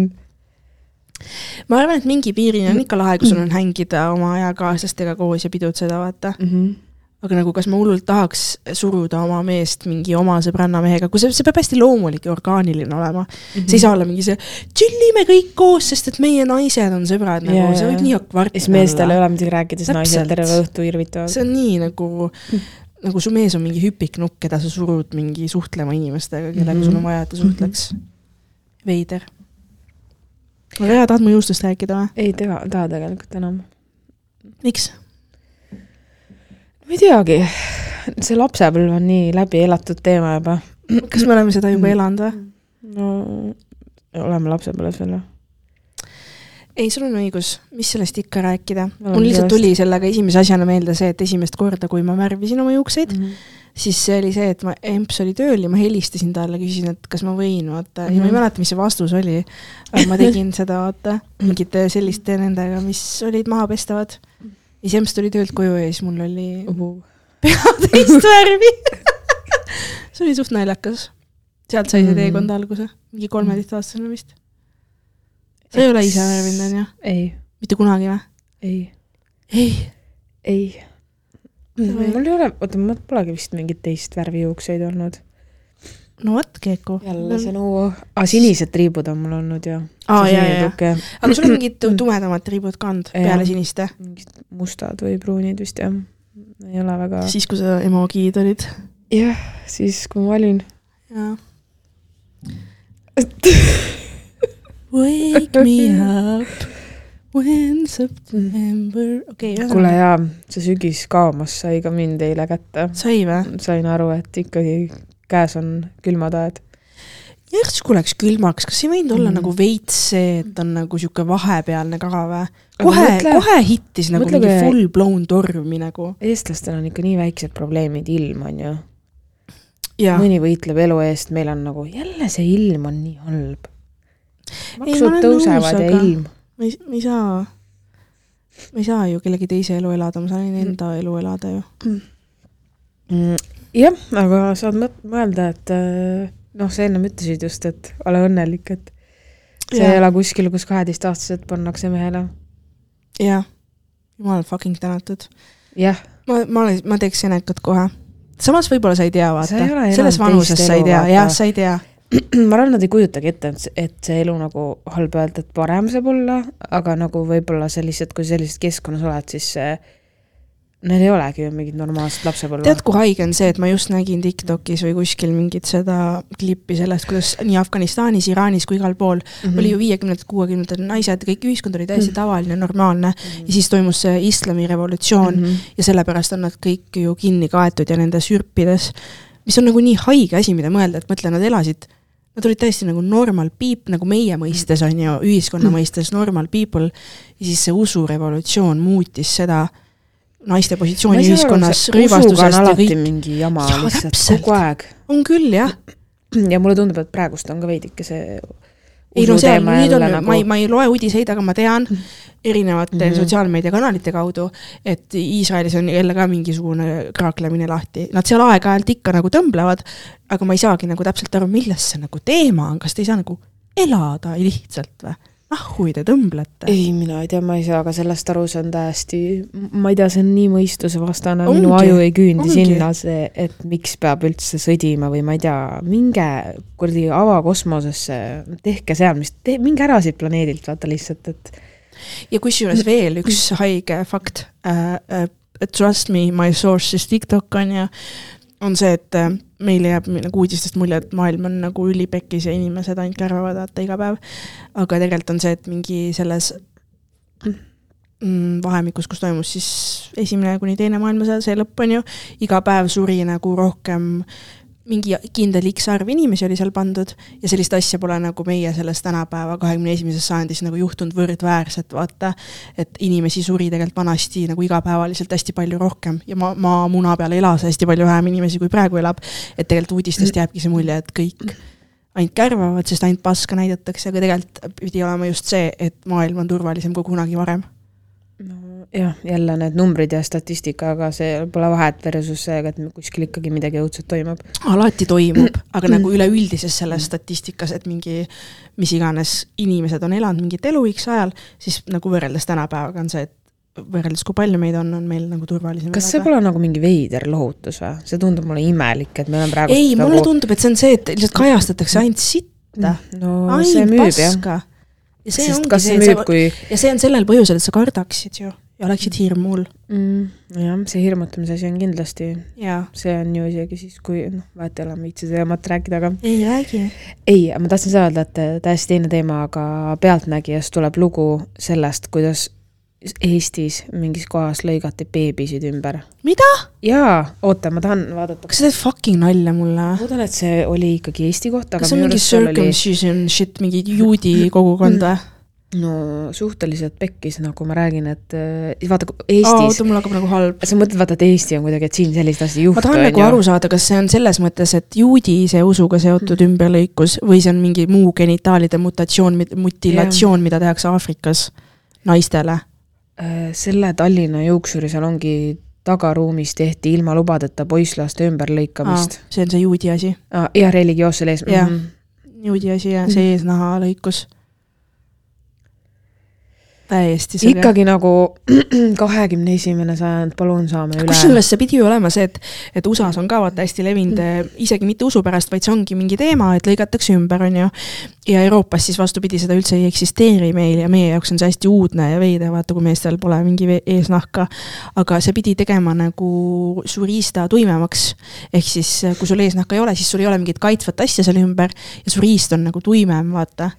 ma arvan, et mingi piirini on ikka lahe, kui sul on hängida oma eakaaslastega koos ja pidutseda, vaata. mm. -hmm. Aga nagu, kas ma hullult tahaks suruda oma meest mingi oma sõbranna mehega, kui see, see peab hästi loomulik ja orgaaniline olema mm. -hmm. see ei saa olla mingi see, chill ime kõik koos, sest et meie naised on sõbrad nagu Jaa, see võib nii ja akvart siis meestel ei ole midagi rääkida, siis naised terve õhtu irvitavad. see on nii nagu, nagu su mees on mingi hüpiknukk, keda sa surud mingi suhtlema inimestega, kellega mm Mhm. -hmm. sul on vaja, et ta suhtleks. veider. aga jaa, tahad mu juustust rääkida või? ei taha, taha tegelikult enam. miks? Ma ei teagi, see lapsepõlv on nii läbi elatud teema juba. kas me oleme seda juba elanud või? no oleme lapsepõlves veel või? ei, sul on õigus, mis sellest ikka rääkida. Mul lihtsalt sellest. tuli sellega esimese asjana meelde see, et esimest korda, kui ma värvisin oma juukseid, Mhm. siis see oli see, et ma, emps oli tööl ja ma helistasin talle, küsisin, et kas ma võin, vaata, ja ma ei Mhm. mäleta, mis see vastus oli. aga ma tegin seda, vaata, mingite selliste nendega, mis olid mahapestavad. Ja siis emps tuli töölt koju ja siis mul oli pea teist <laughs> värvi. <laughs> see oli suht naljakas. sealt sai see Mhm. teekond alguse, mingi kolmeteistaastasena vist. sa ei ole ise värvinud, onju? ei, mitte kunagi või? ei, ei. ei. Mul ei ole, oota, mul polegi vist mingit teist värvi juukseid olnud. No vot, Keeko. jälle see nuu, aa sinised triibud on mul olnud ja. aa, ja, ja, ja. aga sul on mingid <clears throat> tumedamad tribud ka olnud peale siniste? mingid mustad või pruunid vist jah. ei ole väga. siis, kui sa emogid olid. jah, siis kui ma olin. jaa. <laughs> Wake me up when September, okei okay,, kuule jaa, see sügis kaamas sai ka mind eile kätte. sai või? sain aru, et ikkagi käes on külmad ajad. järsku läks külmaks, kas ei võinud olla Mm. nagu veits see, et on nagu sihuke vahepealne ka või? Kohe, kohe hittis nagu mõtle, mingi full blown tormi nagu. eestlastel on ikka nii väiksed probleemid, ilm on ju. mõni võitleb elu eest, meil on nagu jälle see ilm on nii halb. ma maksud olen tõusevad nõus, ja ilm. ma ei, ma ei saa, ma ei saa ju kellegi teise elu elada, ma saan Mm. enda elu elada ju. Mm, jah, aga saad mõelda, et äh, noh, sa ennem ütlesid just, et ole õnnelik, et sa ei ela kuskil, kus kaheteistaastased pannakse mehele. jah, jumal fucking tänatud. jah, ma, ma olen, ma teeks Senekat kohe. samas võib-olla sa ei tea, vaata. selles vanuses sa ei tea, jah, sa ei tea. ma arvan, nad ei kujutagi ette, et, et see elu nagu halb öelda, et parem saab olla, aga nagu võib-olla sa lihtsalt, kui sellises keskkonnas oled, siis see Neil ei olegi ju mingit normaalset lapsepõlve. tead, kui haige on see, et ma just nägin Tiktokis või kuskil mingit seda klippi sellest, kuidas nii Afganistanis, Iraanis kui igal pool mm -hmm. oli ju viiekümnendatel, kuuekümnendatel naised, kõik ühiskond oli täiesti Mhm. tavaline, normaalne ja siis toimus see islamirevolutsioon mm Mhm. -hmm. ja sellepärast on nad kõik ju kinni kaetud ja nende sürpides, mis on nagu nii haige asi, mida mõelda, et mõtle, nad elasid Nad olid täiesti nagu normal people, nagu meie mõistes on ju, ühiskonna Mm. mõistes normal people ja siis see usurevolutsioon muutis seda naiste positsiooni ühiskonnas, rõivastusest ja alati kõik. mingi jama Jaa, lihtsalt kogu aeg. on küll jah, ja mulle tundub, et praegust on ka veidike see ei no seal nüüd on nagu... ma ei, ma ei loe uudiseid, aga ma tean erinevate mm. -hmm. sotsiaalmeediakanalite kaudu, et Iisraelis on jälle ka mingisugune kraaklemine lahti, nad seal aeg-ajalt ikka nagu tõmblevad, aga ma ei saagi nagu täpselt aru, milles see nagu teema on, kas te ei saa nagu elada lihtsalt või? Nahhui te tõmblete? ei, mina ei tea, ma ei saa ka sellest aru, see on täiesti, ma ei tea, see on nii mõistusevastane, minu aju ei küündi ongi. sinna see, et miks peab üldse sõdima või ma ei tea, minge kuradi avakosmosesse, tehke seal, mis te,, minge ära siit planeedilt, vaata lihtsalt, et ja kusjuures veel üks haige fakt äh,, äh, trust me, my source is TikTok on ju, on see, et äh, meile jääb nagu uudistest mulje, et maailm on nagu ülipekkis ja inimesed ainult kärvavad vaata iga päev. aga tegelikult on see, et mingi selles mm, vahemikus, kus toimus siis esimene kuni teine maailmasõda, see lõpp on ju, iga päev suri nagu rohkem mingi kindel X arv inimesi oli seal pandud ja sellist asja pole nagu meie selles tänapäeva kahekümne esimeses sajandis nagu juhtunud võrdväärselt, vaata. et inimesi suri tegelikult vanasti nagu igapäevaliselt hästi palju rohkem ja maa, maamuna peal elas hästi palju vähem inimesi, kui praegu elab. et tegelikult uudistest jääbki see mulje, et kõik ainult kärvavad, sest ainult paska näidatakse, aga tegelikult pidi olema just see, et maailm on turvalisem kui kunagi varem. Jah, jälle need numbrid ja statistika, aga see pole vahet versus see, et kuskil ikkagi midagi õudset toimub. alati toimub, <clears throat> aga nagu üleüldises selles statistikas, et mingi mis iganes inimesed on elanud mingit elu X ajal, siis nagu võrreldes tänapäevaga on see, et võrreldes, kui palju meid on, on meil nagu turvalisem. kas see pole nagu mingi veider lohutus või? see tundub mulle imelik, et meil on praegu ei nagu..., mulle tundub, et see on see, et lihtsalt kajastatakse ainult sitta mm, no,. ainult paska. ja see Sest ongi see, see, kui... ja see on sellel põhjusel, et sa kardaksid ju ja oleksid hirmul mm,. jah, see hirmutamise asi on kindlasti, see on ju isegi siis, kui noh, ma ei viitsi teemat rääkida, aga. ei räägi. ei, ma tahtsin seda öelda, et täiesti teine teema, aga Pealtnägijas tuleb lugu sellest, kuidas Eestis mingis kohas lõigati beebisid ümber. mida? jaa, oota, ma tahan vaadata. kas sa teed fucking nalja mulle? ma loodan, et see oli ikkagi Eesti kohta. kas see on mingi circumcision oli... shit, mingi juudi kogukond või? No suhteliselt pekkis, nagu ma räägin, et äh, vaata Eestis. oota, mul hakkab nagu halb. sa mõtled, vaata, et Eesti on kuidagi, et siin selliseid asju ei juhtu. ma tahan nagu aru saada, kas see on selles mõttes, et juudi ise usuga seotud mm. ümberlõikus või see on mingi muu genitaalide mutatsioon, mutilatsioon, mida tehakse Aafrikas naistele? Äh, selle Tallinna juuksuri seal ongi tagaruumis tehti ilma lubadeta poisslaste ümberlõikamist. see on see juudi asi? jah, religioossel ees-. jah, mhm. juudi asi ja see eesnahalõikus täiesti selge. ikkagi nagu <clears throat> kahekümne esimene sajand, palun saame üle. kusjuures see pidi ju olema see, et, et USA-s on ka vaata hästi levinud mm., isegi mitte usu pärast, vaid see ongi mingi teema, et lõigatakse ümber, on ju. ja Euroopas siis vastupidi, seda üldse ei eksisteeri meil ja meie jaoks on see hästi uudne ja veider, vaata kui meestel pole mingi eesnahka. aga see pidi tegema nagu su riista tuimemaks. ehk siis, kui sul eesnahka ei ole, siis sul ei ole mingit kaitsvat asja selle ümber ja su riist on nagu tuimem, vaata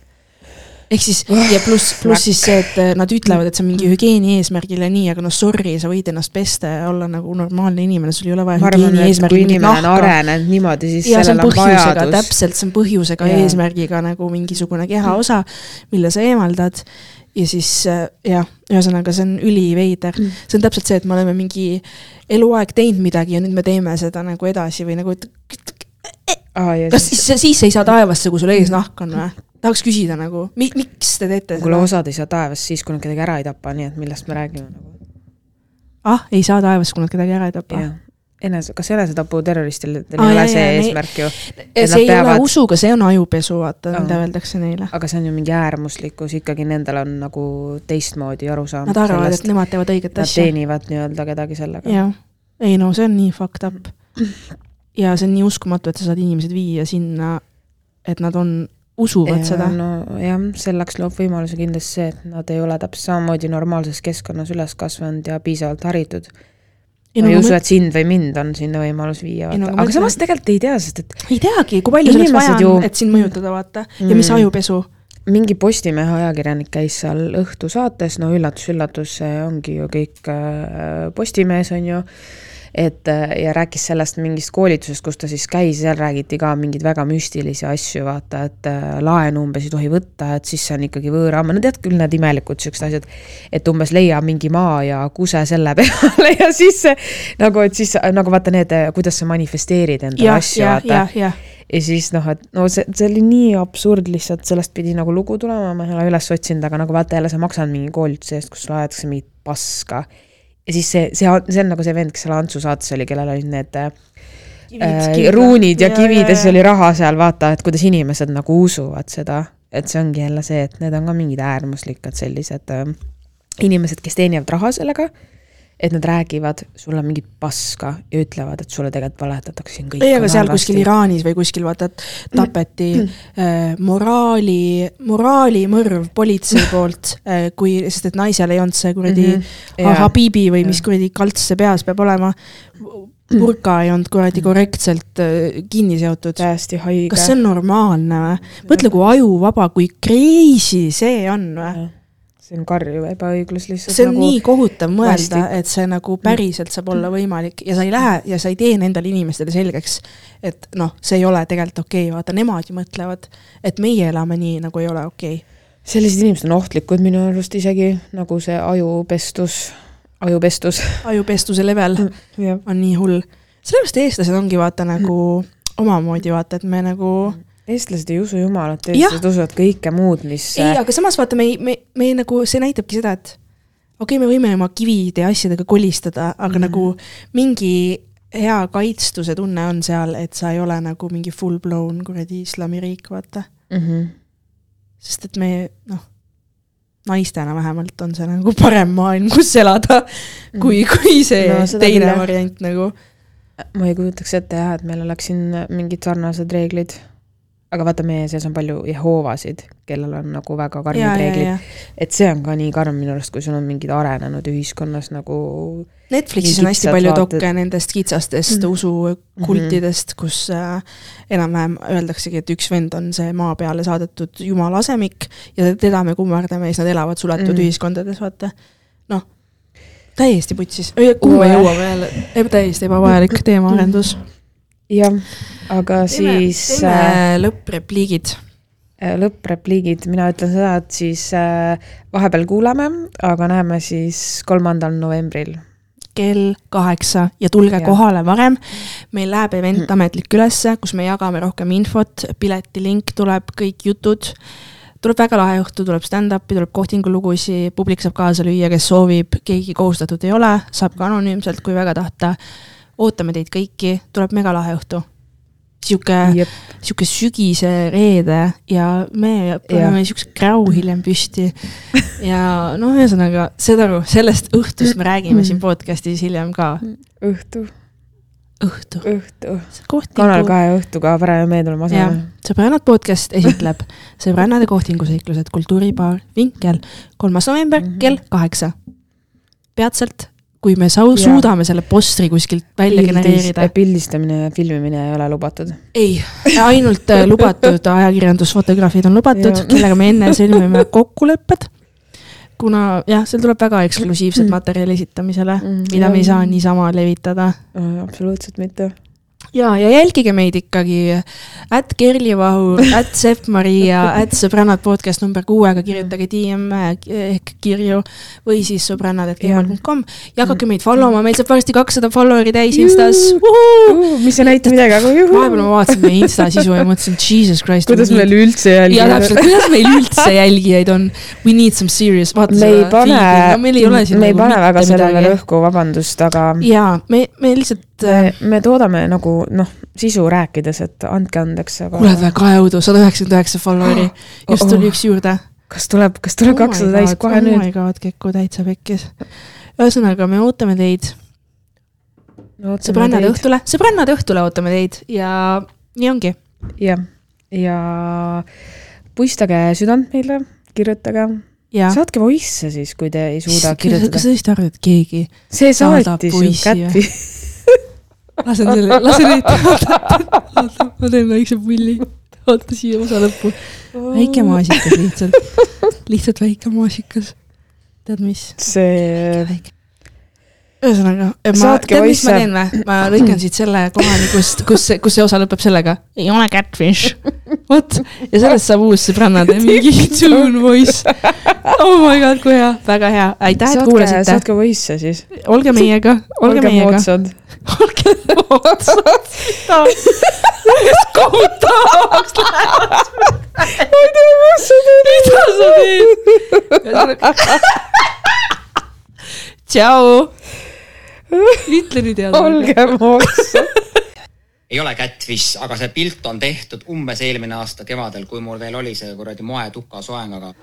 ehk siis ja pluss, pluss siis see, et äh, nad ütlevad, et see on mingi hügieeni eesmärgil ja nii, aga noh, sorry, sa võid ennast pesta ja olla nagu normaalne inimene, sul ei ole vaja hügieeni eesmärgil mingit nahka. arenenud niimoodi, siis ja sellel on vajadus. täpselt, see on põhjusega ja eesmärgiga nagu mingisugune kehaosa, mille sa eemaldad ja siis äh, jah, ühesõnaga see on üliveider mm.. see on täpselt see, et me oleme mingi eluaeg teinud midagi ja nüüd me teeme seda nagu edasi või nagu, et ah, kas siis, siis ei saa taevasse, kui sul ees nahk on või? Tahaks küsida nagu, mi-, miks te teete seda? kuule, osad ei saa taevas siis, kui nad kedagi ära ei tapa, nii et millest me räägime nagu? ah, ei saa taevas, kui nad kedagi ära ei tapa? enese, kas enesetapu terroristil ei ah, ole see eesmärk ju? see ei peavad... ole usuga, see on ajupesu, vaata mida öeldakse neile. aga see on ju mingi äärmuslikkus, ikkagi nendel on nagu teistmoodi arusaam. Nad arvavad, et nemad teevad õiget asja. Teenivad nii-öelda kedagi sellega. jah, ei no see on nii fucked up. ja see on nii uskumatu, et sa saad inimesed viia sinna, et nad on usuvad ja, seda. nojah, selleks loob võimaluse kindlasti see, et nad ei ole täpselt samamoodi normaalses keskkonnas üles kasvanud ja piisavalt haritud. ma ei usu, et sind või mind on sinna võimalus viia, vaata, aga samas tegelikult ei tea, sest et ei teagi, kui palju selleks vaja on ju..., et sind mõjutada, vaata, ja mm. mis ajupesu mingi Postimehe ajakirjanik käis seal õhtusaates, no üllatus-üllatus, see ongi ju kõik äh, Postimehes, on ju et äh, ja rääkis sellest mingist koolitusest, kus ta siis käis, seal räägiti ka mingeid väga müstilisi asju, vaata, et äh, laenu umbes ei tohi võtta, et siis see on ikkagi võõraama, no tead küll, need imelikud siuksed asjad, et umbes leia mingi maa ja kuse selle <laughs> peale ja siis nagu, et siis nagu vaata need, kuidas sa manifesteerid endale asju, vaata. ja siis noh, et no see, see oli nii absurd lihtsalt, sellest pidi nagu lugu tulema, ma ei ole üles otsinud, aga nagu vaata jälle sa maksad mingi koolituse eest, kus sulle aetakse mingit paska ja siis see, see, see on nagu see vend, kes seal Antsu saates oli, kellel olid need äh, kivid, ruunid ja, ja kivid ja, ja siis oli raha seal, vaata, et kuidas inimesed nagu usuvad seda, et see ongi jälle see, et need on ka mingid äärmuslikud sellised äh, inimesed, kes teenivad raha sellega et nad räägivad sulle mingit paska ja ütlevad, et sulle tegelikult valetatakse siin kõik. ei, aga seal kuskil Iraanis või kuskil vaata, et tapeti äh, moraali, moraalimõrv politsei poolt äh,, kui, sest et naisel ei olnud see kuradi mm -hmm. Habibi või mis kuradi kalts see peas peab olema purka ei olnud kuradi korrektselt äh, kinni seotud. täiesti haige. kas see on normaalne või? mõtle, kui ajuvaba, kui crazy see on või? See on karjuv ebaõiglus lihtsalt. see on nagu nii kohutav mõelda, et see nagu päriselt saab olla võimalik ja sa ei lähe ja sa ei tee nendele inimestele selgeks, et noh, see ei ole tegelikult okei okay., vaata nemad ju mõtlevad, et meie elame nii, nagu ei ole okei okay. sellised inimesed on ohtlikud minu arust isegi, nagu see ajupestus, ajupestus. ajupestuse level mm, on nii hull. sellepärast eestlased ongi vaata nagu omamoodi vaata, et me nagu mm eestlased ei usu jumalat, eestlased usuvad kõike muud, mis. ei, aga samas vaata, me me, me nagu, see näitabki seda, et okei okay,, me võime oma kivide ja asjadega kolistada, aga mm nagu mingi hea kaitstuse tunne on seal, et sa ei ole nagu mingi full blown kuradi islamiriik, vaata mm. -hmm. sest et me, noh, naistena vähemalt on see nagu parem maailm, kus elada -hmm. kui, kui see no, teine küll, variant nagu. ma ei kujutaks ette jah, et meil oleks siin mingid sarnased reeglid aga vaata, meie seas on palju Jehoovasid, kellel on nagu väga karmid ja, reeglid. et see on ka nii karm minu arust, kui sul on mingid arenenud ühiskonnas nagu. Netflixis on hästi palju vaated. dokke nendest kitsastest mm -hmm. usukultidest, kus äh, enam-vähem öeldaksegi, et üks vend on see maa peale saadetud jumala asemik ja teda me kummardame ja siis nad elavad suletud mm -hmm. ühiskondades, vaata. noh, täiesti putsis, kuhu me jõuame jälle, täiesti ebavajalik teemaarendus mm. -hmm jah, aga teeme, siis. teeme äh, lõpprepliigid äh, lõpprepliigid, mina ütlen seda, et siis äh, vahepeal kuulame, aga näeme siis kolmandal novembril. kell kaheksa ja tulge ja. kohale varem. meil läheb event mm. ametlik ülesse, kus me jagame rohkem infot, piletilink tuleb, kõik jutud. tuleb väga lahe õhtu, tuleb stand-up'i, tuleb kohtingulugusid, publik saab kaasa lüüa, kes soovib, keegi kohustatud ei ole, saab ka anonüümselt, kui väga tahta ootame teid kõiki, tuleb megalahe õhtu. sihuke, sihuke sügise reede ja me paneme siukse kräu hiljem püsti. ja noh, ühesõnaga, saad aru, sellest õhtust me räägime siin podcast'is hiljem ka. õhtu õhtu. õhtu. Kanal kahe õhtuga Pärnu meeldima aseme. sõbrannad podcast esitleb sõbrannade kohtinguseiklused Kultuuribaar Vinkel, kolmas november mm -hmm. kell kaheksa. peatselt kui me sau-, suudame selle postri kuskilt välja Pildis, genereerida. pildistamine ja filmimine ei ole lubatud? ei, ainult äh, lubatud <laughs> ajakirjandusfotograafid on lubatud, kellega me enne sõlmime <laughs> kokkulepped. kuna jah, seal tuleb väga eksklusiivset mm. materjali esitamisele mm,, mida ja. me ei saa niisama levitada. absoluutselt mitte ja, ja jälgige meid ikkagi at Kerli Vahur, at Sepp-Maria, at sõbrannad podcast number kuuega, kirjutage DM ehk kirju või siis sõbrannad.gmail.com. jagage meid follow ma, meil saab varsti kakssada follower'i täis Instas. mis ei näita midagi, aga juhu. vahepeal ma vaatasin meie Insta sisu ja mõtlesin, jesus christ. kuidas meil üldse jälgijaid on. ja täpselt, kuidas meil üldse jälgijaid on. We need some serious, vaata me seda pane, no ei me ei pane väga sellele rõhku, vabandust, aga. jaa, me, me lihtsalt. Me, me toodame nagu noh, sisu rääkides, et andke andeks, aga. kuule, väga jõudu, sada üheksakümmend üheksa follower'i, just tuli üks juurde. kas tuleb, kas tuleb oh kakssada täis kohe oh nüüd? oh my god, Keku täitsa pekkis. ühesõnaga, me ootame teid. sõbrannade õhtule, sõbrannade õhtule ootame teid ja nii ongi. jah, ja puistage südant meile, kirjutage Ja. saatke voice'e siis, kui te ei suuda kirjutada. kas sa tõesti arvad, et keegi see saatis ju käppi <laughs> lasen selle, lasen neid, oota, ma teen väikse pulli. oota siia osa lõppu. väike maasikas lihtsalt, lihtsalt väike maasikas. tead mis? see. ühesõnaga, ma, tead, mis ma teen või? ma lõikan siit selle kohani, kust, kus, kus see osa lõpeb sellega. ei ole catfish. vot, ja sellest saab uus sõbrannade mingi tune voice. oh my god, kui hea, väga hea, aitäh, et kuulasite. saatke voice'e siis. olge meiega, olge meiega. Olge moodsad. kohutavaks lähevad. ma ei tea, mis sa teed. mida sa teed? tšau. ütle nüüd head. olge moodsad ei ole Catfish, aga see pilt on tehtud umbes eelmine aasta kevadel, kui mul veel oli see kuradi moetuka soeng, aga